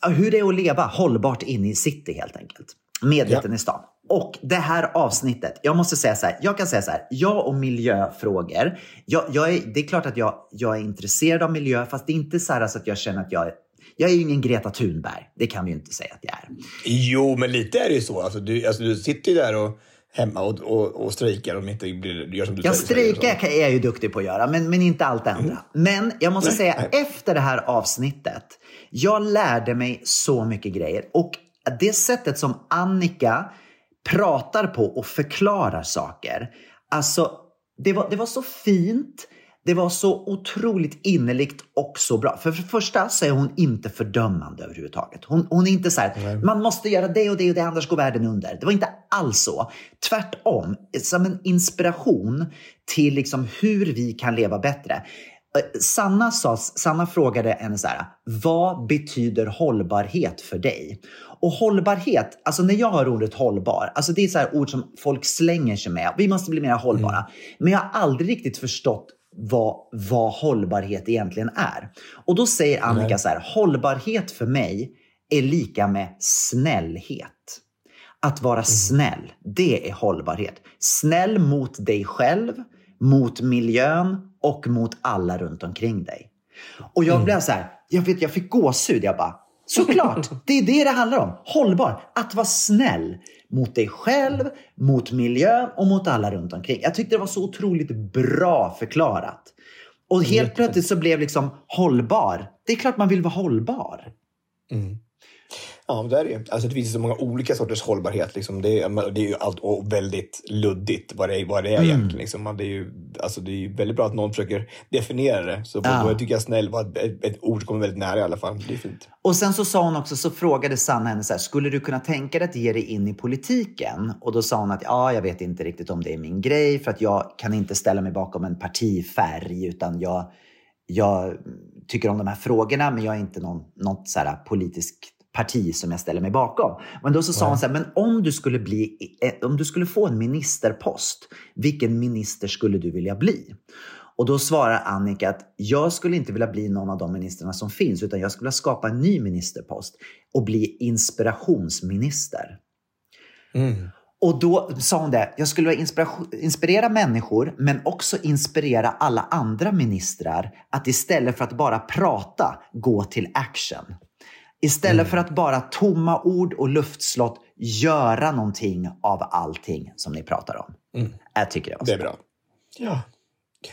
ja, hur det är att leva hållbart inne i city helt enkelt. Medveten i stan. Och det här avsnittet, jag måste säga så här, jag kan säga så här, jag och miljöfrågor, jag, jag är, det är klart att jag, jag är intresserad av miljö, fast det är inte så så att jag känner att jag jag är ju ingen Greta Thunberg. Det kan vi ju inte säga att jag är. Jo, men lite är det ju så. Alltså, du, alltså, du sitter ju där och hemma och, och, och strejkar om inte blir, gör som du Jag säger. säger strejkar så. är jag ju duktig på att göra, men, men inte allt det andra. Men jag måste säga, efter det här avsnittet, jag lärde mig så mycket grejer. Och det sättet som Annika pratar på och förklarar saker. Alltså, det var, det var så fint. Det var så otroligt innerligt och så bra. För, för det första så är hon inte fördömande överhuvudtaget. Hon, hon är inte så här, man måste göra det och det och det annars går världen under. Det var inte alls så. Tvärtom, som en inspiration till liksom hur vi kan leva bättre. Eh, Sanna, sa, Sanna frågade henne så här, vad betyder hållbarhet för dig? Och hållbarhet, alltså när jag hör ordet hållbar, alltså det är så ord som folk slänger sig med. Vi måste bli mer hållbara. Men jag har aldrig riktigt förstått vad, vad hållbarhet egentligen är. Och då säger Annika så här, hållbarhet för mig är lika med snällhet. Att vara snäll, det är hållbarhet. Snäll mot dig själv, mot miljön och mot alla runt omkring dig. Och jag blev så här, jag, vet, jag fick gåshud. Jag bara, såklart, det är det det handlar om. Hållbar, att vara snäll mot dig själv, mot miljön och mot alla runt omkring. Jag tyckte det var så otroligt bra förklarat. Och helt plötsligt så blev liksom hållbar. Det är klart man vill vara hållbar. Ja, men det är det ju. Alltså, det finns så många olika sorters hållbarhet. Liksom. Det, är, det är ju allt och väldigt luddigt vad det är, vad det är Mm. egentligen. Liksom. Man, det, är ju, alltså, det är väldigt bra att någon försöker definiera det. Så Ja. då tycker jag snäll var ett, ett, ord kommer väldigt nära i alla fall. Det är fint. Och sen så sa hon också, så frågade Sanna henne så här, skulle du kunna tänka dig att ge dig in i politiken? Och då sa hon att ja, jag vet inte riktigt om det är min grej för att jag kan inte ställa mig bakom en partifärg utan jag, jag tycker om de här frågorna men jag är inte någon, något så här politiskt parti som jag ställer mig bakom. Men då så sa hon så här, men om du skulle bli, eh, om du skulle få en ministerpost, vilken minister skulle du vilja bli? Och då svarar Annika att jag skulle inte vilja bli någon av de ministrarna som finns utan jag skulle vilja skapa en ny ministerpost och bli inspirationsminister. Och då sa hon det, jag skulle inspirera människor men också inspirera alla andra ministrar att istället för att bara prata gå till action. Istället för att bara tomma ord och luftslott göra någonting av allting som ni pratar om. Jag tycker det var Det så är bra. Ja.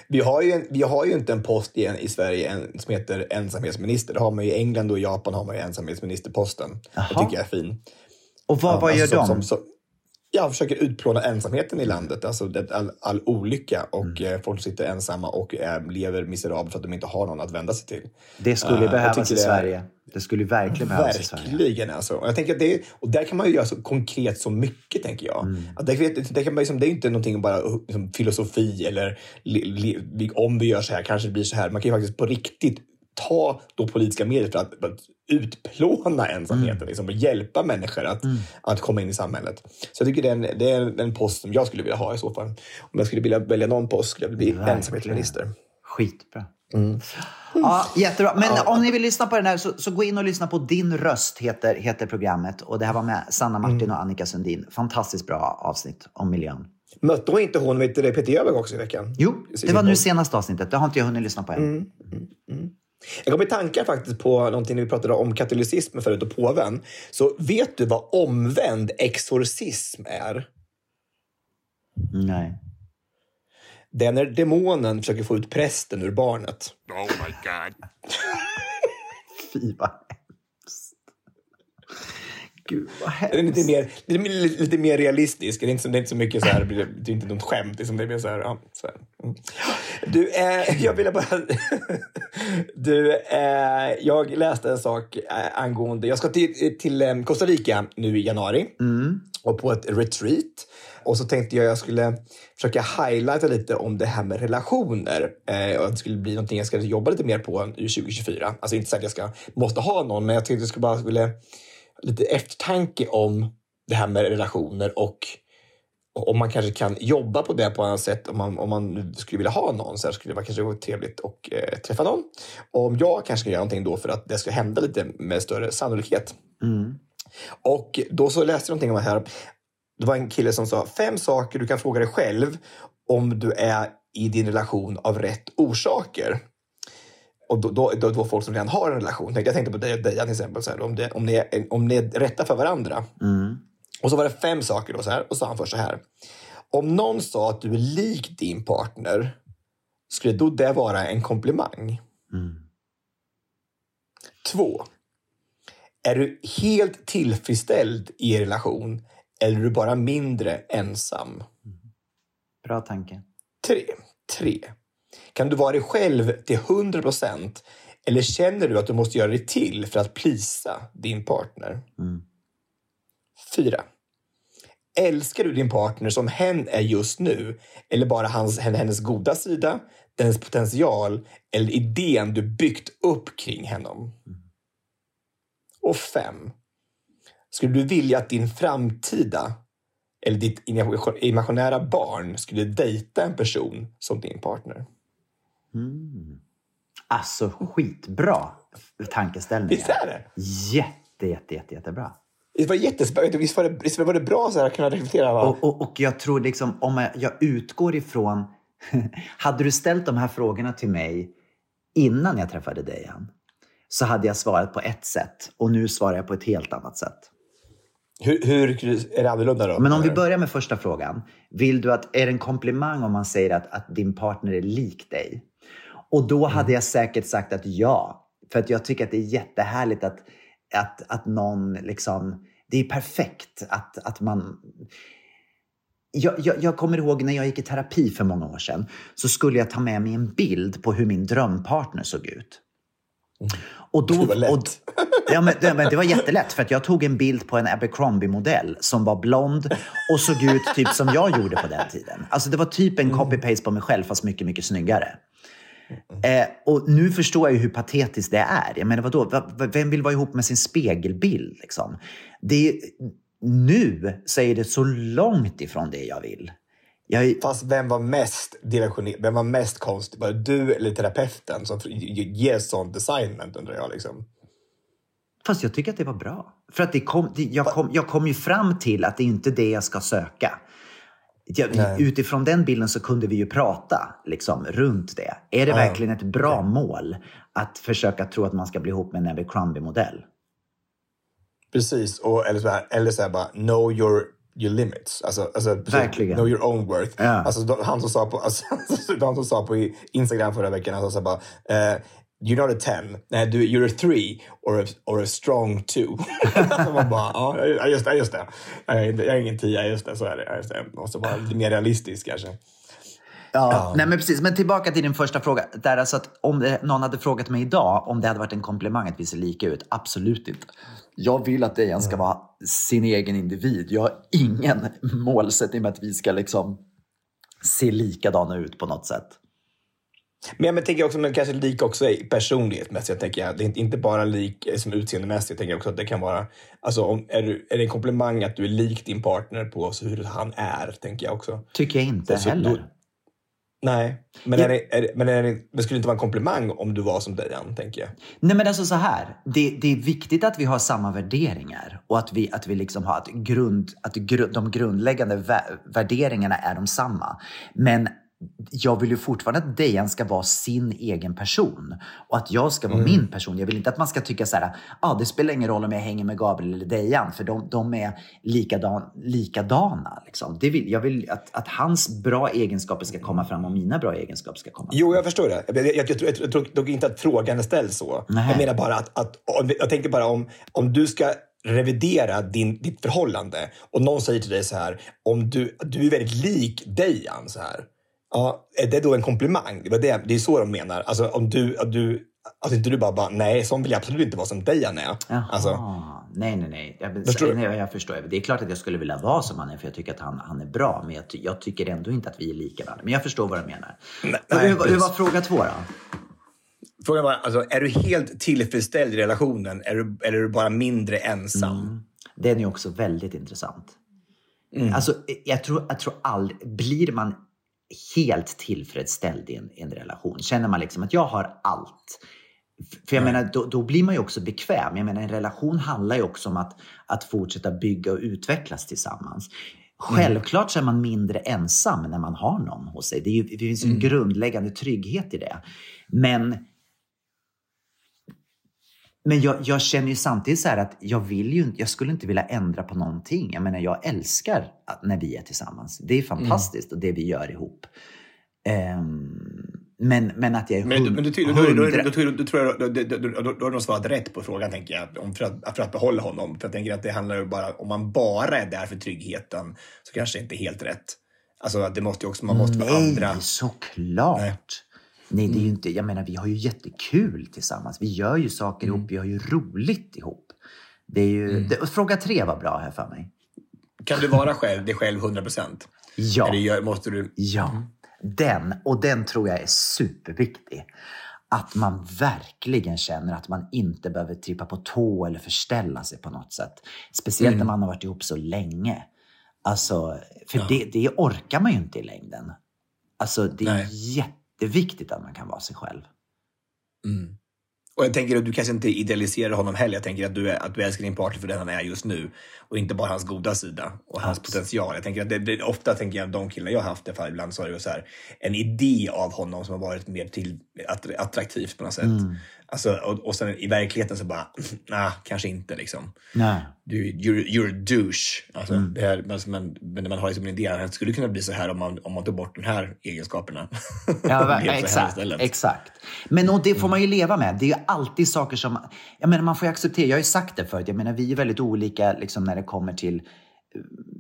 Vi har ju, en, vi har ju inte en post i, i Sverige en, som heter ensamhetsminister. Det har man ju i England och Japan har man ju ensamhetsministerposten. Jaha. Det tycker jag är fin. Och vad, vad gör alltså, de? som- som- Ja, försöker utplåna ensamheten i landet. Alltså det, all, all olycka och Mm. eh, folk sitter ensamma och eh, lever miserabelt för att de inte har någon att vända sig till. Det skulle jag behövas i det Sverige. Det skulle verkligen behövas i Sverige. Verkligen alltså. Och Jag tänker att det och där kan man ju göra så konkret så mycket, tänker jag. Mm. Att vet- där kan man liksom, det är inte någonting bara liksom, filosofi eller li, li, om vi gör så här kanske det blir så här. Man kan ju faktiskt på riktigt ta då politiska medel för att, för att utplåna ensamheten Mm. liksom, och hjälpa människor att, att komma in i samhället. Så jag tycker det är, en, det är en post som jag skulle vilja ha i så fall. Om jag skulle vilja välja någon post skulle jag bli Verkligen. ensamhetsminister. Skitbra. Mm. Ja, jättebra. Men om ni vill lyssna på den här så, så gå in och lyssna på Din röst heter, heter programmet. Och det här var med Sanna Martin Mm. och Annika Sundin. Fantastiskt bra avsnitt om miljön. Mötte hon inte hon vet Peter Jöback också i veckan? Jo, det var nu senaste avsnittet. Det har inte jag hunnit lyssna på än. Mm. Jag kom i tankar faktiskt på någonting när vi pratade om katolicism förut och påven. Så vet du vad omvänd exorcism är? Nej. Det är när demonen försöker få ut prästen ur barnet. Fy vad. Gud vad Det är lite mer, lite, lite mer realistisk. Det är inte så, det är inte så mycket så här, det är inte något skämt. Liksom. Det är mer så här, ja, så här. Mm. Du, eh, jag ville bara... du, eh, jag läste en sak eh, angående... Jag ska till, till eh, Costa Rica nu i januari och på ett retreat. Och så tänkte jag jag skulle försöka highlighta lite om det här med relationer. Eh, och att det skulle bli någonting jag ska jobba lite mer på i 2024. Alltså inte så att jag ska, måste ha någon, men jag tänkte jag skulle bara ville lite eftertanke om det här med relationer och om man kanske kan jobba på det på annat sätt. Om man, om man skulle vilja ha någon så skulle det vara kanske vara trevligt att eh, träffa någon. Och om jag kanske ska göra någonting då för att det ska hända lite med större sannolikhet. Och då så läste jag någonting om det här. Det var en kille som sa fem saker du kan fråga dig själv om du är i din relation av rätt orsaker. Och då, då, då, då folk som redan har en relation. Jag tänkte på dig och Dejan till exempel. Så här, om, det, om, ni är, om ni är rätta för varandra. Och så var det fem saker då så här. Och så sa han först så här. Om någon sa att du är lik din partner, skulle då det vara en komplimang? Två. Är du helt tillfredsställd i er relation eller är du bara mindre ensam? Bra tanke. Tre. Tre. Kan du vara dig själv till 100 procent eller känner du att du måste göra dig till för att plisa din partner? Fyra. Älskar du din partner som hen är just nu eller bara hans, hennes goda sida, hennes potential eller idén du byggt upp kring honom? Och fem. Skulle du vilja att din framtida eller ditt imaginära barn skulle dejta en person som din partner? Alltså skitbra tankeställningar. Visst är det? Jätte, jätte, jätte, jättebra. Det var jättespännande. Visst var det, visst var det bra så här, att kunna reflektera? Va? Och, och, och jag tror liksom, om jag, jag utgår ifrån... hade du ställt de här frågorna till mig innan jag träffade dig, Ann, så hade jag svarat på ett sätt och nu svarar jag på ett helt annat sätt. Hur, hur är det annorlunda då? Men om vi börjar med första frågan. Vill du att, är det en komplimang om man säger att, att din partner är lik dig? Och då hade jag säkert sagt att ja. För att jag tycker att det är jättehärligt att, att, att någon liksom... Det är perfekt att, att man... Jag, jag, jag kommer ihåg när jag gick i terapi för många år sedan. Så skulle jag ta med mig en bild på hur min drömpartner såg ut. Och då, Det var lätt. Och, ja, men, det, men det var jättelätt för att jag tog en bild på en Abercrombie-modell som var blond och såg ut typ som jag gjorde på den tiden. Alltså det var typ en copy-paste på mig själv fast mycket, mycket snyggare. Eh, och nu förstår jag ju hur patetiskt det är. Jag menar, vadå? Va- va- Vem vill vara ihop med sin spegelbild? Liksom? Det är, nu är det så långt ifrån det jag vill. Jag, Fast vem var mest dimensionerad? Vem var mest konstig? Var det du eller terapeuten som ger sånt assignment undrar jag liksom. Fast jag tycker att det var bra. För att det kom, det, jag, kom, jag kom ju fram till att det är inte det jag ska söka. Nej. utifrån den bilden så kunde vi ju prata liksom, runt det. Är det Ja, verkligen ett bra mål att försöka tro att man ska bli ihop med en Abercrombie-modell? Precis, och, eller så här, eller så här bara know your, your limits. Alltså, alltså, Verkligen. Know your own worth. Ja. Alltså, han, som sa på, alltså, han som sa på Instagram förra veckan, han sa så här bara eh, You're not a 10, nej, du, you're a 3 or a, or a strong 2. alltså man bara, ja ja, just det, just det. Jag är, ingen 10, just det, så är det. ja, Just det. Måste vara lite mer realistisk kanske. Ja, Nej, men precis. Men tillbaka till din första fråga. Där alltså att om det, någon hade frågat mig idag om det hade varit en komplimang att vi ser lika ut. Absolut inte. Jag vill att Dejan ska vara sin egen individ. Jag har ingen målsättning med att vi ska liksom se likadana ut på något sätt. Men jag tänker också, men kanske lik också personlighetsmässigt. Jag tänker, jag. det är inte- bara lik eh, som utseendemässigt. Jag tänker också att det kan vara, alltså om, är, du, är det en komplimang att du är lik din partner på så hur han är, tänker jag också. Tycker jag inte Så heller. då- Nej, men, Ja. är det, är men är det, det skulle inte vara en komplimang om du var som Dejan, tänker jag. Nej men alltså så här. Det, det är viktigt att vi har samma värderingar och att vi, att vi liksom har att, grund, att gru, de grundläggande vä- värderingarna är de samma. Men jag vill ju fortfarande att Dejan ska vara sin egen person och att jag ska vara Mm. min person. Jag vill inte att man ska tycka så här, ah, det spelar ingen roll om jag hänger med Gabriel eller Dejan för de, de är likadan, likadana. Liksom. Det vill, jag vill att, att hans bra egenskaper ska komma fram och mina bra egenskaper ska komma fram. Jo, jag förstår det. Jag, jag, jag, tror- jag, tror dock inte att frågan är ställd så. Nej. Jag menar bara att, att jag tänkte bara om, om du ska revidera din, ditt förhållande och någon säger till dig så här, om du, du är väldigt lik Dejan så här. Ja, är det då en komplimang? Det, det, det är så de menar. Alltså om du, att du att inte du bara, bara nej, sån vill jag absolut inte vara som Dejan är. Jaha. Alltså, Nej, nej, nej. Jag, Förstår nej, jag förstår. Det är klart att jag skulle vilja vara som han är för jag tycker att han, han är bra. Men jag, jag tycker ändå inte att vi är lika varandra. Men jag förstår vad du menar. nej, Men hur, hur var fråga två då? Frågan var, alltså, är du helt tillfredsställd i relationen är du, eller är du bara mindre ensam? Den är också väldigt intressant. Mm. Alltså, jag tror, jag tror aldrig... Blir man helt tillfredsställd i en, en relation? Känner man liksom att jag har allt? För jag menar, då, då blir man ju också bekväm. Jag menar, en relation handlar ju också om att, att fortsätta bygga och utvecklas tillsammans. Självklart så är man mindre ensam när man har någon hos sig. Det, är ju, det finns en grundläggande trygghet i det. Men men jag, jag känner ju samtidigt så att jag vill ju jag skulle inte vilja ändra på någonting. Jag menar, jag älskar att, när vi är tillsammans. Det är fantastiskt och det vi gör ihop. Ehm, Men, men att jag är Men, men du, hundra... då, tror jag, har de svarat rätt på frågan, tänker jag, om för, att, för att behålla honom. För jag tänker att det handlar ju bara, om man bara är där för tryggheten, så kanske det inte är helt rätt. Alltså, det måste ju också, man måste vara andra. Nej, såklart. Nej. Nej. det är ju inte, jag menar vi har ju jättekul tillsammans. Vi gör ju saker Mm. ihop, vi har ju roligt ihop. Det är ju, det, fråga tre var bra här för mig. Kan du vara själv, dig själv 100 procent? Ja. Eller måste du... Ja, den. Och den tror jag är superviktig. Att man verkligen känner att man inte behöver trippa på tå eller förställa sig på något sätt. Speciellt när man har varit ihop så länge. Alltså, för det, det orkar man ju inte i längden. Alltså, det är Nej. jätteviktigt att man kan vara sig själv. Och jag tänker att du kanske inte idealiserar honom heller. Jag tänker att du, är, att du älskar din partner för den han är just nu. Och inte bara hans goda sida och hans potential. Jag tänker att det, det, ofta tänker jag de killar jag har haft, i alla fall, ibland så har det så här, en idé av honom som har varit mer till, att, attraktivt på något sätt. Alltså, och, och sen i verkligheten så bara, nej, kanske inte liksom. Nej. Du, you're, you're a douche. Alltså, det här, men, men, man har liksom en idé, att det skulle kunna bli så här om man, om man tog bort de här egenskaperna. Ja, exakt, exakt. Men och det får man ju leva med. Det är ju alltid saker som... Jag menar, man får ju acceptera. Jag har ju sagt det förut. Jag menar, vi är väldigt olika liksom, när det kommer till...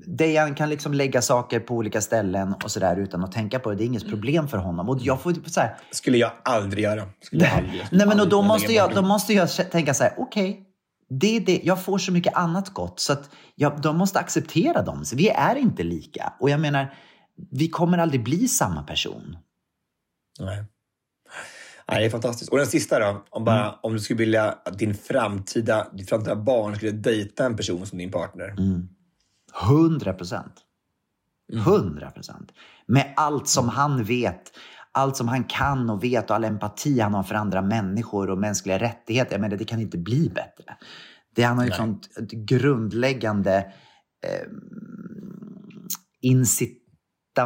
Dejan kan liksom lägga saker på olika ställen och sådär utan att tänka på det. Det är inget problem för honom. Och jag får så här, skulle jag aldrig göra. Skulle jag aldrig, Nej, men och då, måste jag, då måste jag tänka så här, okej, det är det. jag får så mycket annat gott så att jag, de måste acceptera dem. Så vi är inte lika. Och jag menar, vi kommer aldrig bli samma person. Nej. Nej, det är fantastiskt. Och den sista då? Om, bara, Mm. om du skulle vilja att din framtida, ditt framtida barn skulle dejta en person som din partner. Mm. Hundra procent. Hundra procent. Med allt som han vet, allt som han kan och vet och all empati han har för andra människor och mänskliga rättigheter. Jag menar, det kan inte bli bättre. Det, han har ju ett sånt grundläggande eh,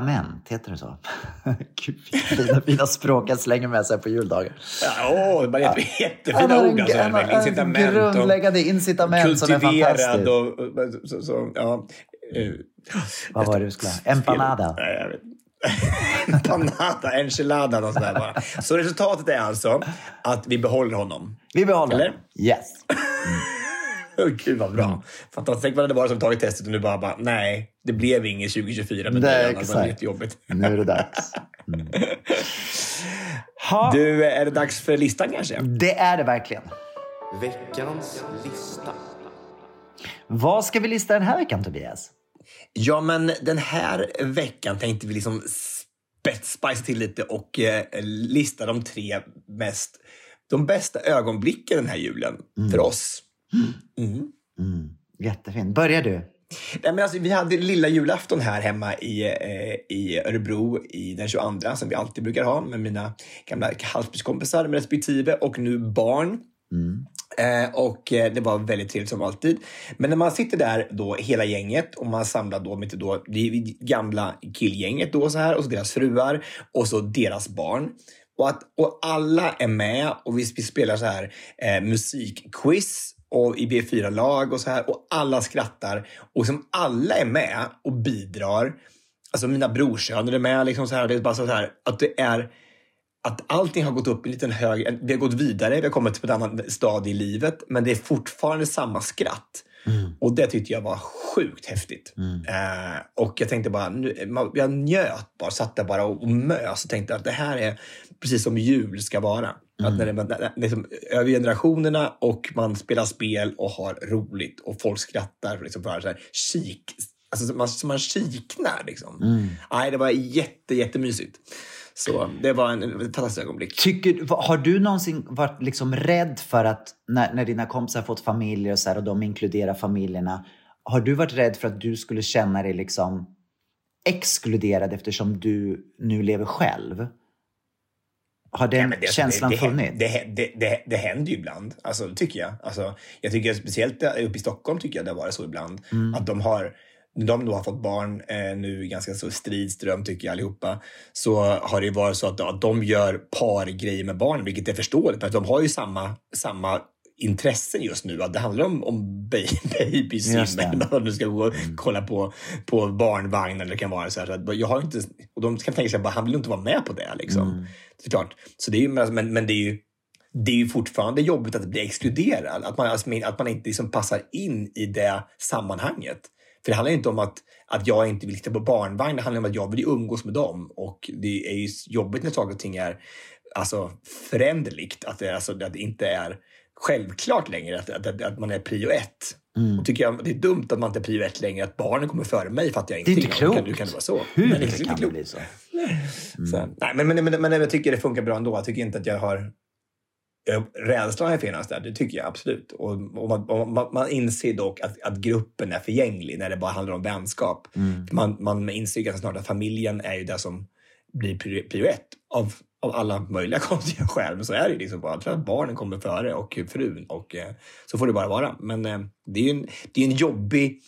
incitament, heter det så? Gud, fina, fina språk jag slänger med sig på juldagar. Ja, Åh, det Han jättefina ord. en, Alltså, verkligen. ett Incitament grundläggande incitament som är fantastiskt. och... så, så, ja. eh, Vad var det du skulle ha? Empanada? Empanada, enchilada och sådär bara. Så resultatet är alltså att vi behåller honom. Vi behåller. Eller? Yes. Åh, Gud vad bra. Fantastiskt. Tänk vad det var som tagit testet och nu bara, bara nej, det blev inget 2024 med Nej, det. Det var exakt. jättejobbigt. Nu är det dags. Ha, Du, är det dags för listan kanske? det är det verkligen. Veckans lista. Vad ska vi lista den här veckan, Tobias? Ja, men den här veckan tänkte vi liksom spets- spicea till lite och eh, lista de tre mest, de bästa ögonblicken den här julen för oss. Mm, jättefint. Börjar du? Nej, men alltså, vi hade lilla julafton här hemma i, eh, i Örebro i den 22 som vi alltid brukar ha med mina gamla halvtidskompisar med respektive och nu barn. Eh, och eh, det var väldigt trevligt som alltid. Men när man sitter där då hela gänget och man samlar då mitt då det gamla killgänget då så här och så deras fruar och så deras barn. Och, att, och alla är med och vi, vi spelar så här eh, musikquiz och i B4-lag och så här och alla skrattar och som alla är med och bidrar. Alltså mina brorsöner är med liksom så här. Det är bara så här att det är att allting har gått upp en liten hög... Vi har gått vidare, vi har kommit till ett annat stadie i livet, men det är fortfarande samma skratt. Och det tyckte jag var sjukt häftigt. Eh, och jag tänkte bara, nu, man, jag njöt bara, satt där bara och, och mös och tänkte att det här är precis som jul ska vara. Att när det, liksom, över generationerna och man spelar spel och har roligt och folk skrattar. Liksom, för så här, kik, alltså, man, man kiknar liksom. Nej, det var jätte, jättemysigt. Så det var en, en fantastisk ögonblick. Tycker, har du någonsin varit liksom rädd för att när, när dina kompisar har fått familjer och, så här, och de inkluderar familjerna. Har du varit rädd för att du skulle känna dig liksom exkluderad eftersom du nu lever själv? Har den Ja, det- känslan det, det, funnits? Det, det, det, det händer ju ibland, alltså, tycker jag. Alltså, jag tycker speciellt uppe i Stockholm tycker jag det har varit så ibland. Mm. Att de har de då har fått barn eh, nu ganska så strid ström tycker jag allihopa. Så har det ju varit så att, att de gör pargrejer med barn, vilket är förståeligt. För att de har ju samma, samma intressen just nu. Att det handlar om, om babysim eller vad du ska gå och kolla på, på barnvagn eller det kan vara så här. Så att jag har inte, och de kan tänka sig bara, han vill inte vara med på det. Liksom. Såklart. Så det är, ju- men, men det är ju det är ju fortfarande jobbigt att bli exkluderad. Att man, alltså, att man inte liksom passar in i det sammanhanget. För det handlar inte om att, att jag inte vill titta på barnvagn. Det handlar om att jag vill umgås med dem. Och det är ju jobbigt när saker och ting är alltså, föränderligt. Att det, alltså, att det inte är självklart längre att, att, att man är prio ett. Och tycker jag, det är dumt att man inte är prio ett längre. Att barnen kommer före mig fattar jag Det är inte klokt. Hur kan det vara så? Hur Nej, det är inte kan det klokt. bli så? Så, nej, men, men, men, men jag tycker det funkar bra ändå. Jag tycker inte att jag har... Jag, rädslan är finnas där, det tycker jag absolut. Och, och man, man, man inser dock att, att gruppen är förgänglig när det bara handlar om vänskap. Man, man inser ganska snart att familjen är ju det som blir prio ett av, av alla möjliga konstiga skäl. Men så är det ju liksom bara. Att barnen kommer före och frun och eh, så får det bara vara. Men eh, det är ju en, det är en jobbig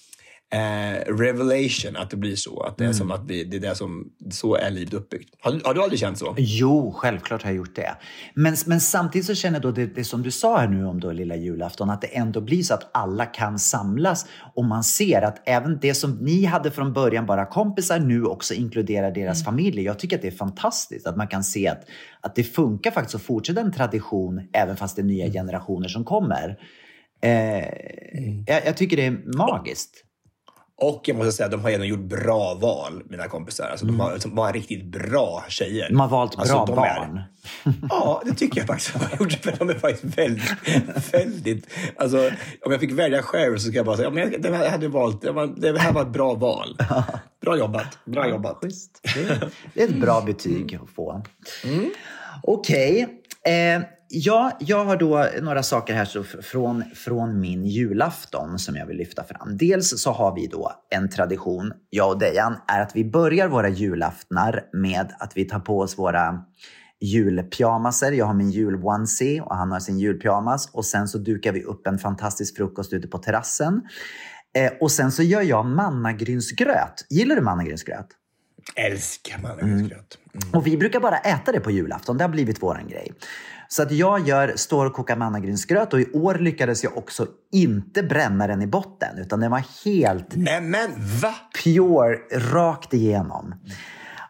eh, revelation att det blir så. Att det är som att vi, det är det som, så är livet uppbyggt. Har, du- har du aldrig känt så? Jo, självklart har jag gjort det. Men, men samtidigt så känner jag då det, det som du sa här nu om då lilla julafton, att det ändå blir så att alla kan samlas och man ser att även det som ni hade från början bara kompisar nu också inkluderar deras familjer. Jag tycker att det är fantastiskt att man kan se att, att det funkar faktiskt att fortsätta en tradition även fast det är nya generationer som kommer. Eh, jag, jag tycker det är magiskt. Och jag måste säga, de har ändå gjort bra val, mina kompisar. Alltså, de, har, de har riktigt bra tjejer. De har valt Alltså, bra är- barn. Ja, det tycker jag faktiskt att de har gjort. För de är faktiskt väldigt, väldigt... Alltså, om jag fick välja själv så ska jag bara säga, ja, men jag, det här hade valt, det, var, det här var ett bra val. Bra jobbat. Bra jobbat. Det, är ett bra betyg att få. Okej. Eh, ja, jag har då några saker här så från, från min julafton som jag vill lyfta fram. Dels så har vi då en tradition, jag och Dejan, är att vi börjar våra julaftnar med att vi tar på oss våra julpyjamaser. Jag har min jul-onesie och han har sin julpyjamas. Och sen så dukar vi upp en fantastisk frukost ute på terrassen. Eh, och sen så gör jag mannagrynsgröt. Gillar du mannagrynsgröt? Älskar mannagrynsgröt. Mm. Och vi brukar bara äta det på julafton. Det har blivit våran grej. Så att jag gör, står och kokar mannagrynsgröt och i år lyckades jag också inte bränna den i botten utan den var helt Nej men va? pure rakt igenom.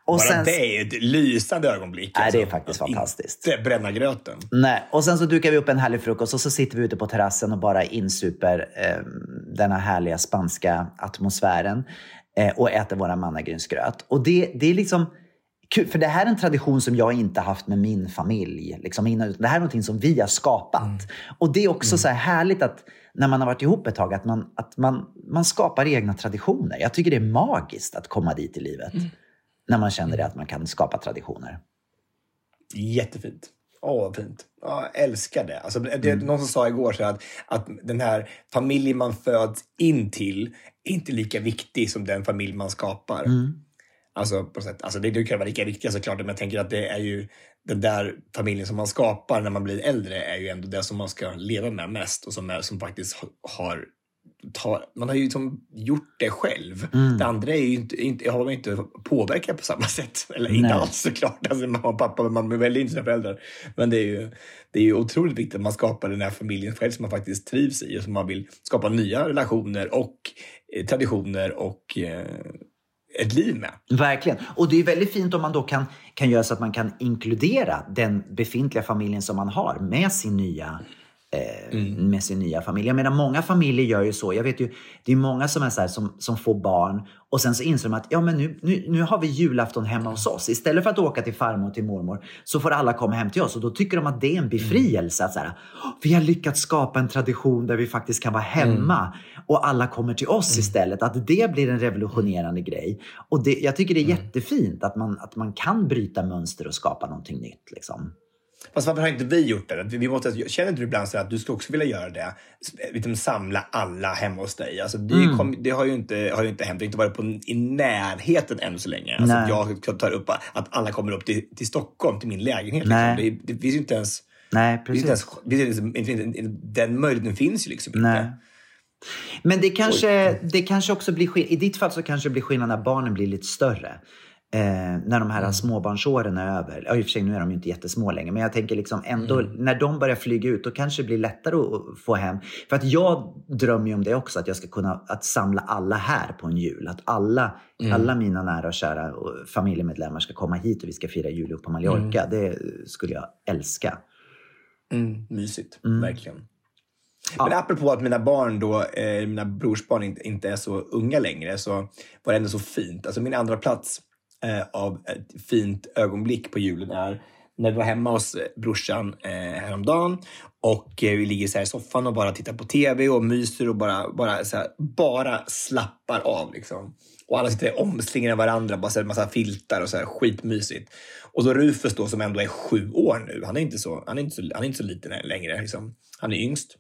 Och Bara sen, det är ett lysande ögonblick. Nej, det är alltså. faktiskt Att fantastiskt. Inte bränna gröten. nej. och sen så dukar vi upp en härlig frukost och så sitter vi ute på terrassen och bara insuper eh, denna härliga spanska atmosfären eh, och äter våra mannagrynsgröt. Och det, det är liksom kul, för det här är en tradition som jag inte haft med min familj. Liksom innan, det här är någonting som vi har skapat. Och det är också så här härligt att när man har varit ihop ett tag, att man, att man, man skapar egna traditioner. Jag tycker det är magiskt att komma dit i livet. När man känner det, att man kan skapa traditioner. Jättefint. Åh, vad fint. Ja, jag älskar det. Alltså, det Mm. Någon som sa igår så att, att den här familjen man föds in till är inte lika viktig som den familj man skapar. Mm. Alltså, på sätt, alltså det, det kan vara lika viktiga såklart, men jag tänker att det är ju den där familjen som man skapar när man blir äldre är ju ändå det som man ska leva med mest och som, är, som faktiskt har tar, man har ju liksom gjort det själv. Mm. Det andra är ju inte, inte, har man inte påverkat på samma sätt. Eller inte Nej. alls såklart. Alltså, mamma och pappa, man väljer inte sina föräldrar. Men det är, ju, det är ju otroligt viktigt att man skapar den här familjen själv som man faktiskt trivs i och som man vill skapa nya relationer och eh, traditioner och eh, ett liv med. Verkligen. Och det är väldigt fint om man då kan, kan göra så att man kan inkludera den befintliga familjen som man har med sin nya eh, med sin nya familj. Jag menar, många familjer gör ju så. Jag vet ju, det är många som är så här, som, som får barn och sen så inser de att ja, men nu, nu, nu har vi julafton hemma hos oss. Istället för att åka till farmor och till mormor så får alla komma hem till oss och då tycker de att det är en befrielse. Att så här, "Åh, vi har lyckats skapa en tradition där vi faktiskt kan vara hemma och alla kommer till oss istället. Att det blir en revolutionerande grej. Och det, jag tycker det är jättefint att man, att man kan bryta mönster och skapa någonting nytt. Liksom. Fast varför har inte vi gjort det? Vi måste, känner inte du ibland så att du skulle också vilja göra det? Liksom samla alla hemma hos dig. Alltså, det, Mm. kom, det har ju inte, har ju inte hänt. Det har inte varit på, i närheten än så länge. Alltså, jag tar upp att alla kommer upp till, till Stockholm, till min lägenhet. Liksom. Det, det finns ju inte ens... Nej, precis. inte ens finns inte, den möjligheten finns ju liksom inte. Nej. Men det kanske, det kanske också blir I ditt fall så kanske det blir skillnad när barnen blir lite större. Eh, när de här småbarnsåren är över. Ja, i och för sig nu är de ju inte jättesmå längre. Men jag tänker liksom ändå när de börjar flyga ut då kanske det blir lättare att få hem. För att jag drömmer ju om det också. Att jag ska kunna att samla alla här på en jul. Att alla, alla mina nära och kära och familjemedlemmar ska komma hit och vi ska fira jul upp på Mallorca. Det skulle jag älska. Mm, mysigt, verkligen. Men apropå att mina barn då, eh, mina brorsbarn inte, inte är så unga längre, så var det ändå så fint. Alltså min andra plats Eh, av ett fint ögonblick på julen är när vi var hemma hos eh, brorsan eh, häromdagen och eh, vi ligger så här i soffan och bara tittar på TV och myser och bara, bara, så här, bara slappar av. Liksom. Och alla sitter omslingade varandra, bara så här, massa filtar och så här, skitmysigt. Och då Rufus då, som ändå är sju år nu, han är inte så, han är inte så, han är inte så liten längre. Liksom. Han är yngst.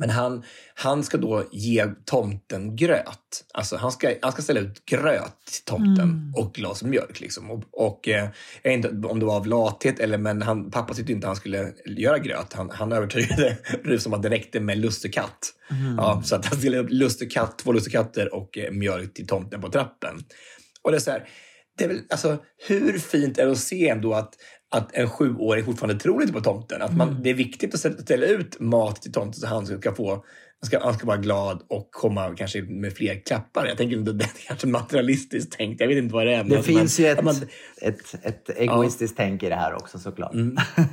Men han, han ska då ge tomten gröt. Alltså han ska, han ska ställa ut gröt till tomten och glas mjölk. Liksom. Och, och eh, jag vet inte om det var av lathet eller men han, pappa tyckte inte han skulle göra gröt. Han, han övertygade Rufus om att det räckte med lussekatt. Ja, så att han ställde upp lussekatt, två lussekatter och eh, mjölk till tomten på trappen. Och det är så här, det är väl, alltså, hur fint är det att se ändå att, att en sjuåring fortfarande tror lite på tomten? Att man, Det är viktigt att ställa- ut mat till tomten så han ska få han ska, han ska vara glad och komma kanske med fler klappar. Jag tänker inte det är kanske materialistiskt tänkt. Jag vet inte vad det är. men Det alltså, finns man, ju ett, Man, ett, ett egoistiskt tänk i det här också såklart.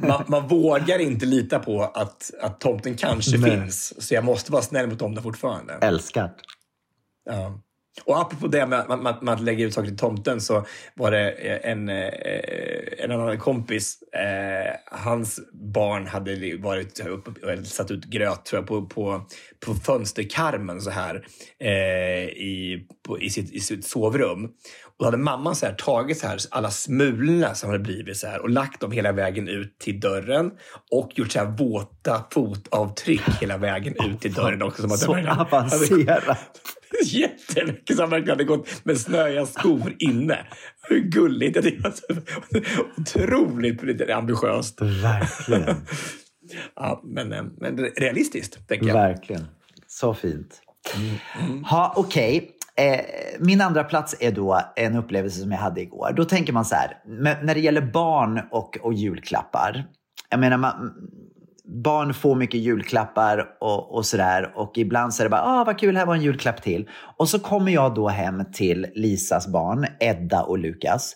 man, man vågar inte lita på att, att tomten kanske Nej. finns. Så jag måste vara snäll mot tomten fortfarande. Älskar. Ja. Och apropå det med, att med, med att lägga ut saker till tomten så var det eh, en, eh, en annan kompis, eh, hans barn hade varit uppe och satt ut gröt tror jag, på, på, på fönsterkarmen så här eh, i, på, i, sitt, i sitt sovrum. Och då hade mamman så här, tagit så här, alla smulorna som hade blivit så här, och lagt dem hela vägen ut till dörren och gjort så här våta fotavtryck hela vägen ut till dörren också. Som att Så verkligen- avancerat. Jättemycket som verkligen hade gått med snöiga skor inne. Hur gulligt! Jag tycker var otroligt ambitiöst. Verkligen. Ja, men, eh, men realistiskt, tänker jag. Verkligen. Så fint. Ha, Okej. Eh, min andra plats är då en upplevelse som jag hade igår. Då tänker man så här, när det gäller barn och, och julklappar. Jag menar, man, barn får mycket julklappar och, och sådär. Och ibland så är det bara, ah vad kul, här var en julklapp till. Och så kommer jag då hem till Lisas barn, Edda och Lukas.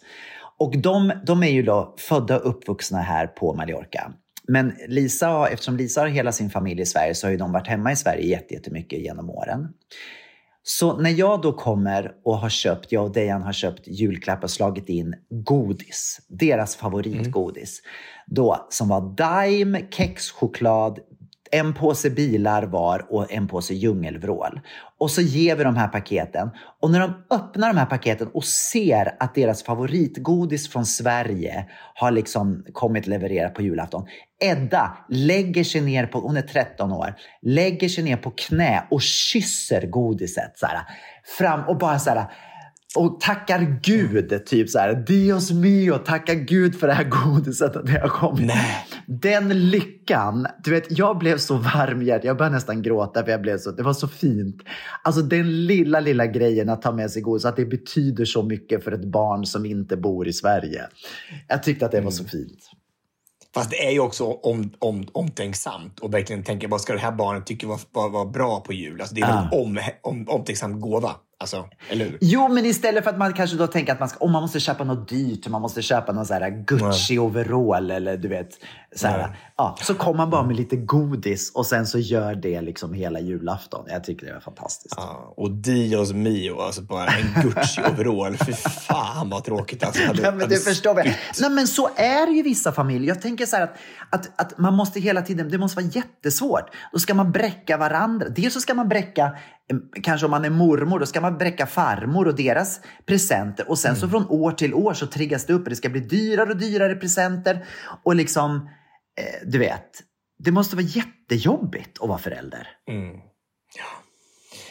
Och de, de är ju då födda och uppvuxna här på Mallorca. Men Lisa, eftersom Lisa har hela sin familj i Sverige så har ju de varit hemma i Sverige jättemycket genom åren. Så när jag då kommer och har köpt, jag och Dejan har köpt julklappar och slagit in godis, deras favoritgodis, då som var Daim, kexchoklad, en påse bilar var och en påse djungelvrål. Och så ger vi de här paketen. Och när de öppnar de här paketen och ser att deras favoritgodis från Sverige har liksom kommit levererat på julafton. Edda lägger sig ner på, hon är 13 år, lägger sig ner på knä och kysser godiset så här, fram och bara så här och tackar Gud, typ så här, Dios mio, tackar Gud för det här godiset att det har kommit. Nej. Den lyckan, du vet, jag blev så varmhjärtad, jag började nästan gråta för jag blev så, det var så fint. Alltså den lilla, lilla grejen att ta med sig godis, att det betyder så mycket för ett barn som inte bor i Sverige. Jag tyckte att det var så fint. Fast det är ju också om, om, omtänksamt och verkligen tänka vad ska det här barnet tycka var, var, var bra på jul? Alltså, det är en om, om, omtänksam gåva. Alltså, eller hur? Jo, men istället för att man kanske då tänker att man, ska, oh, man måste köpa något dyrt, man måste köpa någon så här Gucci overall eller du vet. Så, här, ja, så kommer man bara med lite godis och sen så gör det liksom hela julafton. Jag tycker det var fantastiskt. Ja, och Dios mio, alltså bara en Gucci-overall. Fy fan vad tråkigt. Alltså, hade, Ja, men du förstår väl. Nej, men så är det ju i vissa familjer. Jag tänker så här att, att, att man måste hela tiden, det måste vara jättesvårt. Då ska man bräcka varandra. Dels så ska man bräcka, kanske om man är mormor, då ska man bräcka farmor och deras presenter. Och sen så från år till år så triggas det upp och det ska bli dyrare och dyrare presenter. Och liksom, eh, du vet, det måste vara jättejobbigt att vara förälder.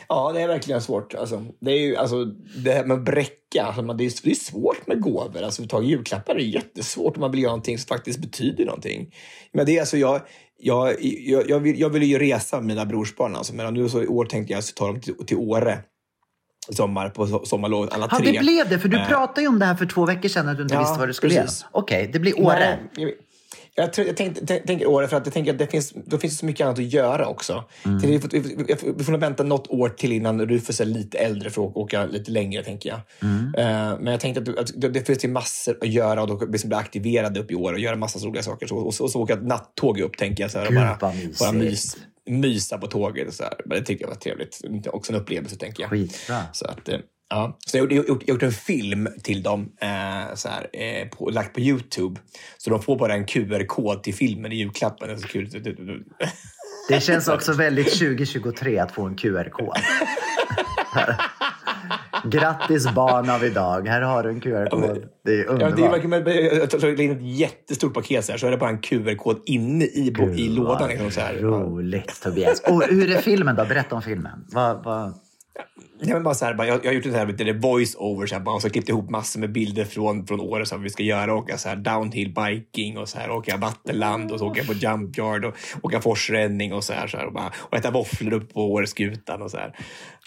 Ja, det är verkligen svårt. Alltså, det, är ju, alltså, det här med att bräcka, alltså, det, är, det är svårt med gåvor. Alltså, ta julklappar är jättesvårt om man vill göra någonting som faktiskt betyder någonting. Men det är alltså, jag, jag, jag, jag, vill, jag vill ju resa med mina brorsbarn. Alltså, men nu så i år tänkte jag ta dem till, till Åre i sommar på so- sommarlovet, alla Ja, tre. det blev det. För du Eh, pratade ju om det här för två veckor sedan att du inte Ja, visste vad du skulle precis. göra. Okej, det blir Åre. Nej, jag, tror, jag tänkte, tänk- tänker Åre för att jag tänker att det finns, då finns så mycket annat att göra också. Mm. Vi, får, vi, vi, vi får vänta något år till innan Rufus är lite äldre för att åka lite längre, tänker jag. Mm. Eh, men jag tänkte att, att det, det finns massor att göra och då liksom bli aktiverade upp i år och göra massa roliga saker. Så, och, så, och så åka nattåg upp, tänker jag. Så här, och bara, bara mys, mysa på tåget. Och så här. Men det tycker jag var trevligt. Också en upplevelse, tänker jag. Skitbra. Så att, eh, ja. så jag har gjort, gjort, en film till dem, eh, så här, eh, på, lagt på Youtube. Så de får bara en QR-kod till filmen i julklappen. Det är så kul. Det känns också väldigt 2023 att få en QR-kod. Grattis barn av idag. Här har du en QR-kod. Det är Ja, underbart. det är verkligen, men jag tar in ett jättestort paket så, här, så är det bara en QR-kod inne i, bo- i Gud, lådan. Liksom, så här. Ja. Roligt Tobias. Och hur är filmen då? Berätta om filmen. Vad, vad... Ja, men bara så här, bara, jag, jag har gjort det här med voice-over så här, bara, och så klippt ihop massor med bilder från, från Åre som vi ska göra. Åka så här, downhill biking och så här, åka vattenland och så åka på jump yard och åka forsränning och så här. Så här och, bara, och äta våfflor upp på Åreskutan och så här.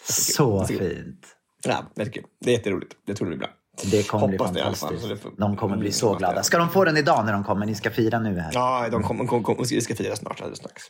Så fint. Ja, det är kul. Det är jätteroligt. Det tror det blir bra. Det kommer bli Hoppas det i alla fall. fantastiskt. Så det får- De kommer bli så Mm, glada. Ska de få den idag när de kommer? Ni ska fira nu här. Ja, de kommer, kom, kom, vi ska fira snart alldeles strax.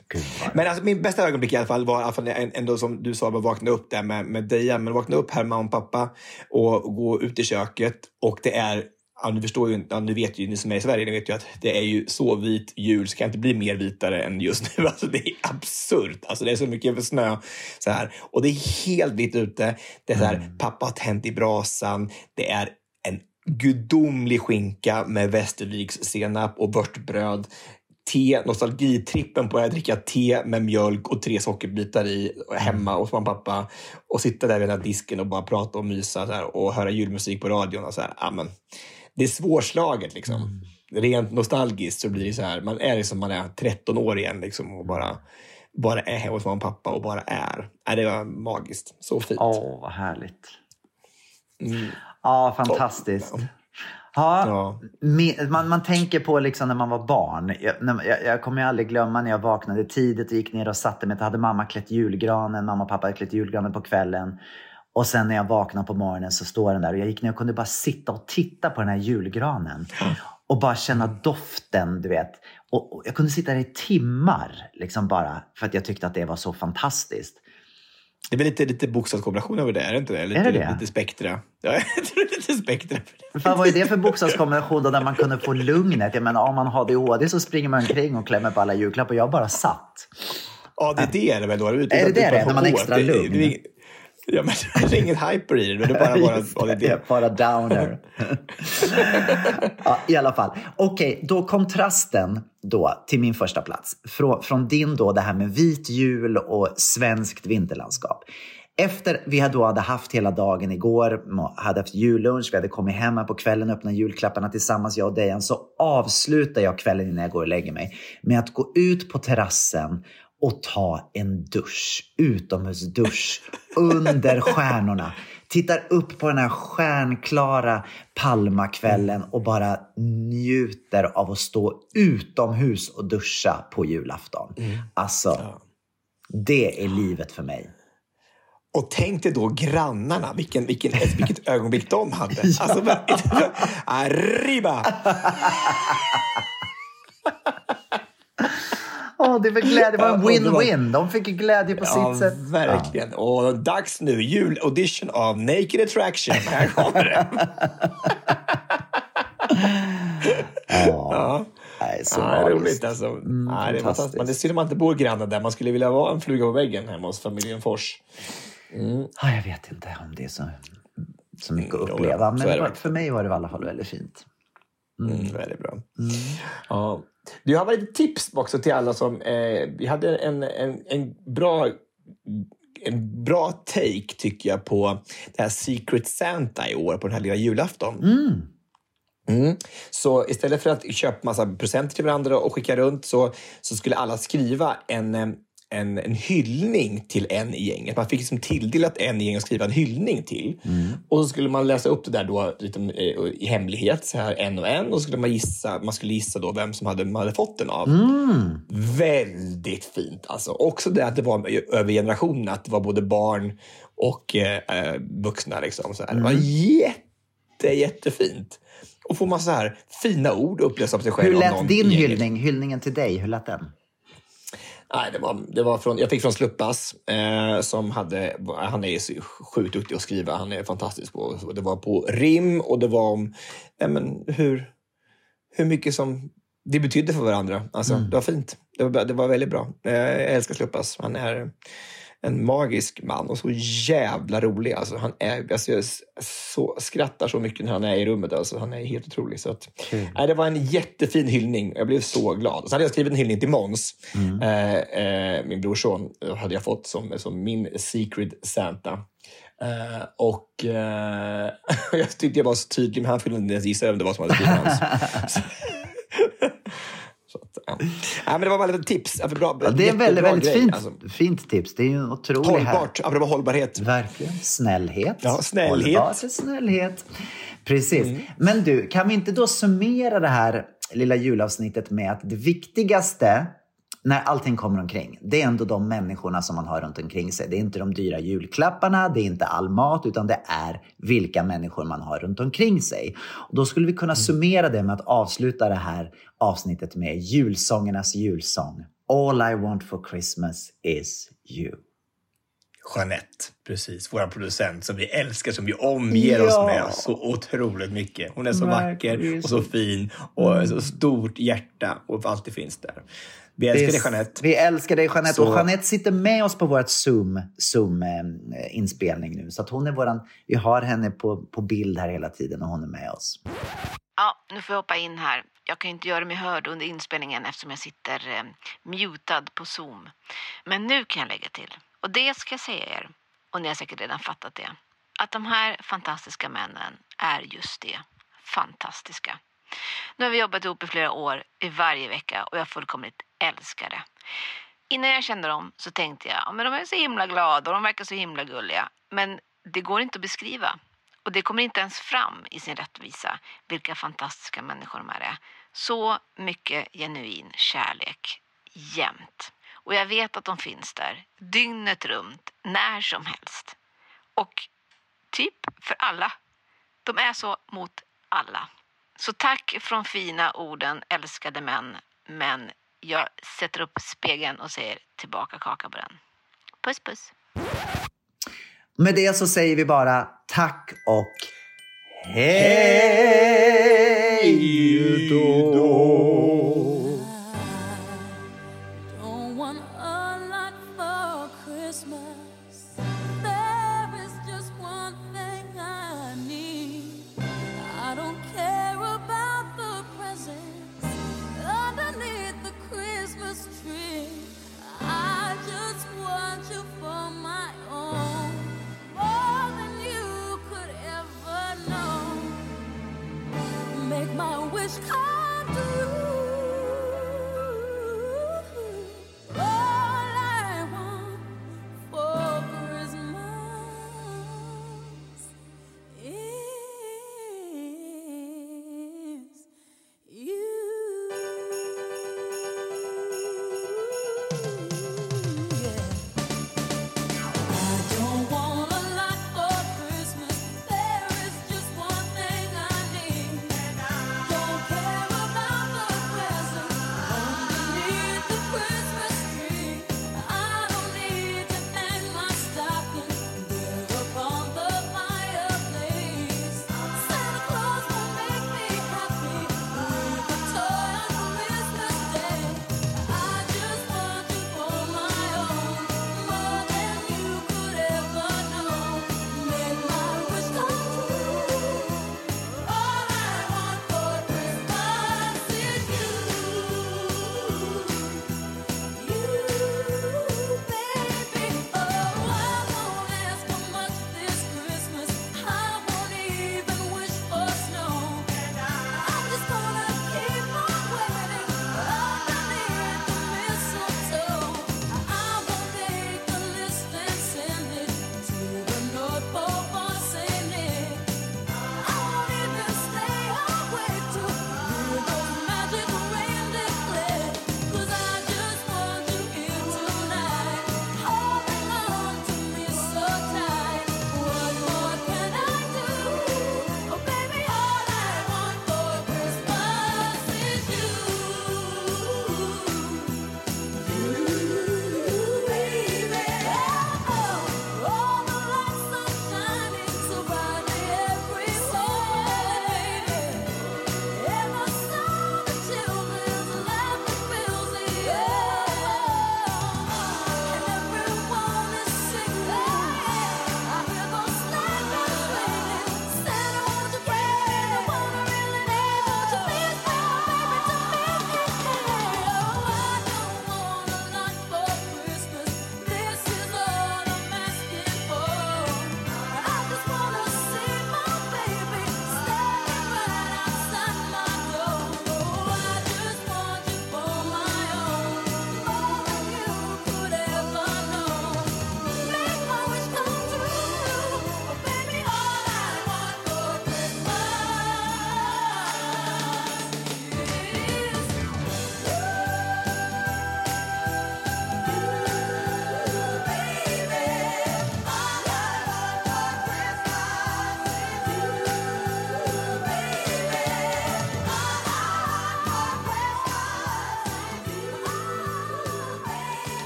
Men alltså, min bästa ögonblick i alla fall var i alla fall ändå som du sa, att vakna upp där med, med Deja. Men vakna upp här mamma och pappa och gå ut i köket. Och det är, ja, ni förstår ju, ja, ni vet ju, ni som är i Sverige, ni vet ju att det är ju så vit jul så kan inte bli mer vitare än just nu. Alltså det är absurt. Alltså det är så mycket snö så här. Och det är helt vitt ute. Det är så här, pappa har tänt i brasan. Det är en gudomlig skinka med Västerviks senap och vörtbröd. Te, nostalgitrippen på att dricka te med mjölk och tre sockerbitar i hemma hos mamma och pappa. Och sitta där vid den här disken och bara prata och mysa så här, och höra julmusik på radion. Och så här. Ja, men, det är svårslaget liksom. Rent nostalgiskt så blir det så här. Man är liksom man är 13 år igen liksom, och bara, bara är hos mamma och pappa och bara är. Ja, det var magiskt. Så fint. Åh, vad härligt. Mm. Ja, fantastiskt. Ja, Ja. man, man tänker på liksom när man var barn. Jag, jag, jag kommer aldrig glömma när jag vaknade tidigt och gick ner och satte mig. Då hade mamma klätt julgranen, mamma och pappa hade klätt julgranen på kvällen. Och sen när jag vaknade på morgonen så står den där och jag gick ner och kunde bara sitta och titta på den här julgranen. Och bara känna doften, du vet. Och, och jag kunde sitta där i timmar, liksom bara, för att jag tyckte att det var så fantastiskt. Det är väl lite, lite bokstavskombination över det, är det inte det? Lite, Är det det? lite spektra. Ja, jag tror det är lite spektra. Fan, vad är det för bokstavskombination då där man kunde få lugnet? Jag menar, om man har ADHD så springer man omkring och klämmer på alla julklappar. Jag bara satt. Ja, det, det är det väl då? Är det det det är, när man är extra det, lugn? Ja, men det är ingen hyper i det. Det är bara, Just ADD. det, bara downer. ja, I alla fall. Okej, då kontrasten då till min första plats. Från, från din då, det här med vit jul och svenskt vinterlandskap. Efter vi då hade haft hela dagen igår, hade haft jullunch, vi hade kommit hem här på kvällen och öppnat julklapparna tillsammans, jag och Dejan, så avslutar jag kvällen innan jag går och lägger mig med att gå ut på terrassen och ta en dusch, utomhusdusch, under stjärnorna. Tittar upp på den här stjärnklara Palmakvällen och bara njuter av att stå utomhus och duscha på julafton. Alltså, det är livet för mig. Och tänk dig då grannarna, vilken, vilken, vilket ögonblick de hade. Alltså, Arriba! Det var glädje, det var en Ja, win-win. De fick glädje på Ja, sitt sätt. verkligen. Och dags nu, julaudition av Naked Attraction. Här kommer det. Ja. Nej, så Ja, magiskt. roligt alltså. ja, det är fantastiskt. Men det är synd man inte bor grannar där. Man skulle vilja vara en fluga på väggen hemma hos familjen Fors. Ja, jag vet inte om det är så, så mycket att Mm, uppleva. Men det det var, för mig var det i alla fall väldigt fint. Mm, väldigt bra. Ja. Du har lite tips också till alla som... Eh, vi hade en, en, en bra en bra take, tycker jag, på det här Secret Santa i år, på den här lilla julafton. Mm. Så istället för att köpa massa presenter till varandra och skicka runt så, så skulle alla skriva en, eh, en, en hyllning till en i gänget. Man fick liksom tilldelat en i gänget att skriva en hyllning till. Och så skulle man läsa upp det där då lite, eh, i hemlighet, så här en och en. Och så skulle man gissa, man skulle gissa då vem som hade, man hade fått den av. Väldigt fint. Alltså. Också det att det var över generationerna, att det var både barn och eh, vuxna. Liksom, så här. Det var jätte, jättefint. Och få massa så här fina ord upplästa av sig själv. Hur lät din hyllning, hyllningen till dig, hur lät den? Nej, det var, det var från, jag fick från Sluppas, eh, som hade, han är sjukt duktig att skriva. Han är fantastisk på Det var på rim och det var om ja, men, hur, hur mycket som vi betydde för varandra. Alltså, Det var fint. Det var, det var väldigt bra. Eh, jag älskar Sluppas. Han är en magisk man och så jävla rolig. Alltså, han är, alltså, jag så, skrattar så mycket när han är i rummet. Alltså, han är helt otrolig. Så att, nej, det var en jättefin hyllning. Jag blev så glad. Så hade jag skrivit en hyllning till Måns, eh, eh, min brorson, hade jag fått som, som min secret Santa. Eh, och eh, jag tyckte jag var så tydlig, men han kunde inte ens gissa vem det var som hade skrivit hans. Så att, ja. Nej, men det var bara ett tips. Bra, Ja, det är en väldigt, väldigt grej, fint, alltså. fint tips. Det är ju en otrolig Hållbart, apropå hållbarhet. Verkligen. Snällhet. Ja, snällhet. Mm. Hållbart är snällhet. Precis. Men du, kan vi inte då summera det här lilla julavsnittet med att det viktigaste när allting kommer omkring, det är ändå de människorna som man har runt omkring sig. Det är inte de dyra julklapparna, det är inte all mat, utan det är vilka människor man har runt omkring sig. Och då skulle vi kunna summera det med att avsluta det här avsnittet med julsångernas julsång. All I want for Christmas is you. Jeanette, precis. Vår producent som vi älskar, som vi omger oss Ja. med så otroligt mycket. Hon är så vacker Verkligen. och så fin och så stort hjärta och alltid finns där. Vi älskar dig Jeanette. Vi älskar dig Jeanette. Så- Och Jeanette sitter med oss på vårt Zoom, Zoom eh, nu. Så att hon är våran, vi har henne på, på bild här hela tiden och hon är med oss. Ja, nu får jag hoppa in här. Jag kan inte göra mig hörd under inspelningen eftersom jag sitter eh, mutad på Zoom. Men nu kan jag lägga till, och det ska jag säga er, och ni har säkert redan fattat det, att de här fantastiska männen är just det, fantastiska. Nu har vi jobbat ihop i flera år, i varje vecka, och jag fullkomligt älskar det. Innan jag kände dem så tänkte jag, ja, men de är så himla glada och de verkar så himla gulliga. Men det går inte att beskriva. Och det kommer inte ens fram i sin rättvisa vilka fantastiska människor de här är. Så mycket genuin kärlek jämt. Och jag vet att de finns där dygnet runt, när som helst. Och typ för alla. De är så mot alla. Så tack från fina orden älskade män. Men jag sätter upp spegeln och säger tillbaka kaka på den. Puss puss. Med det så säger vi bara tack och hej då!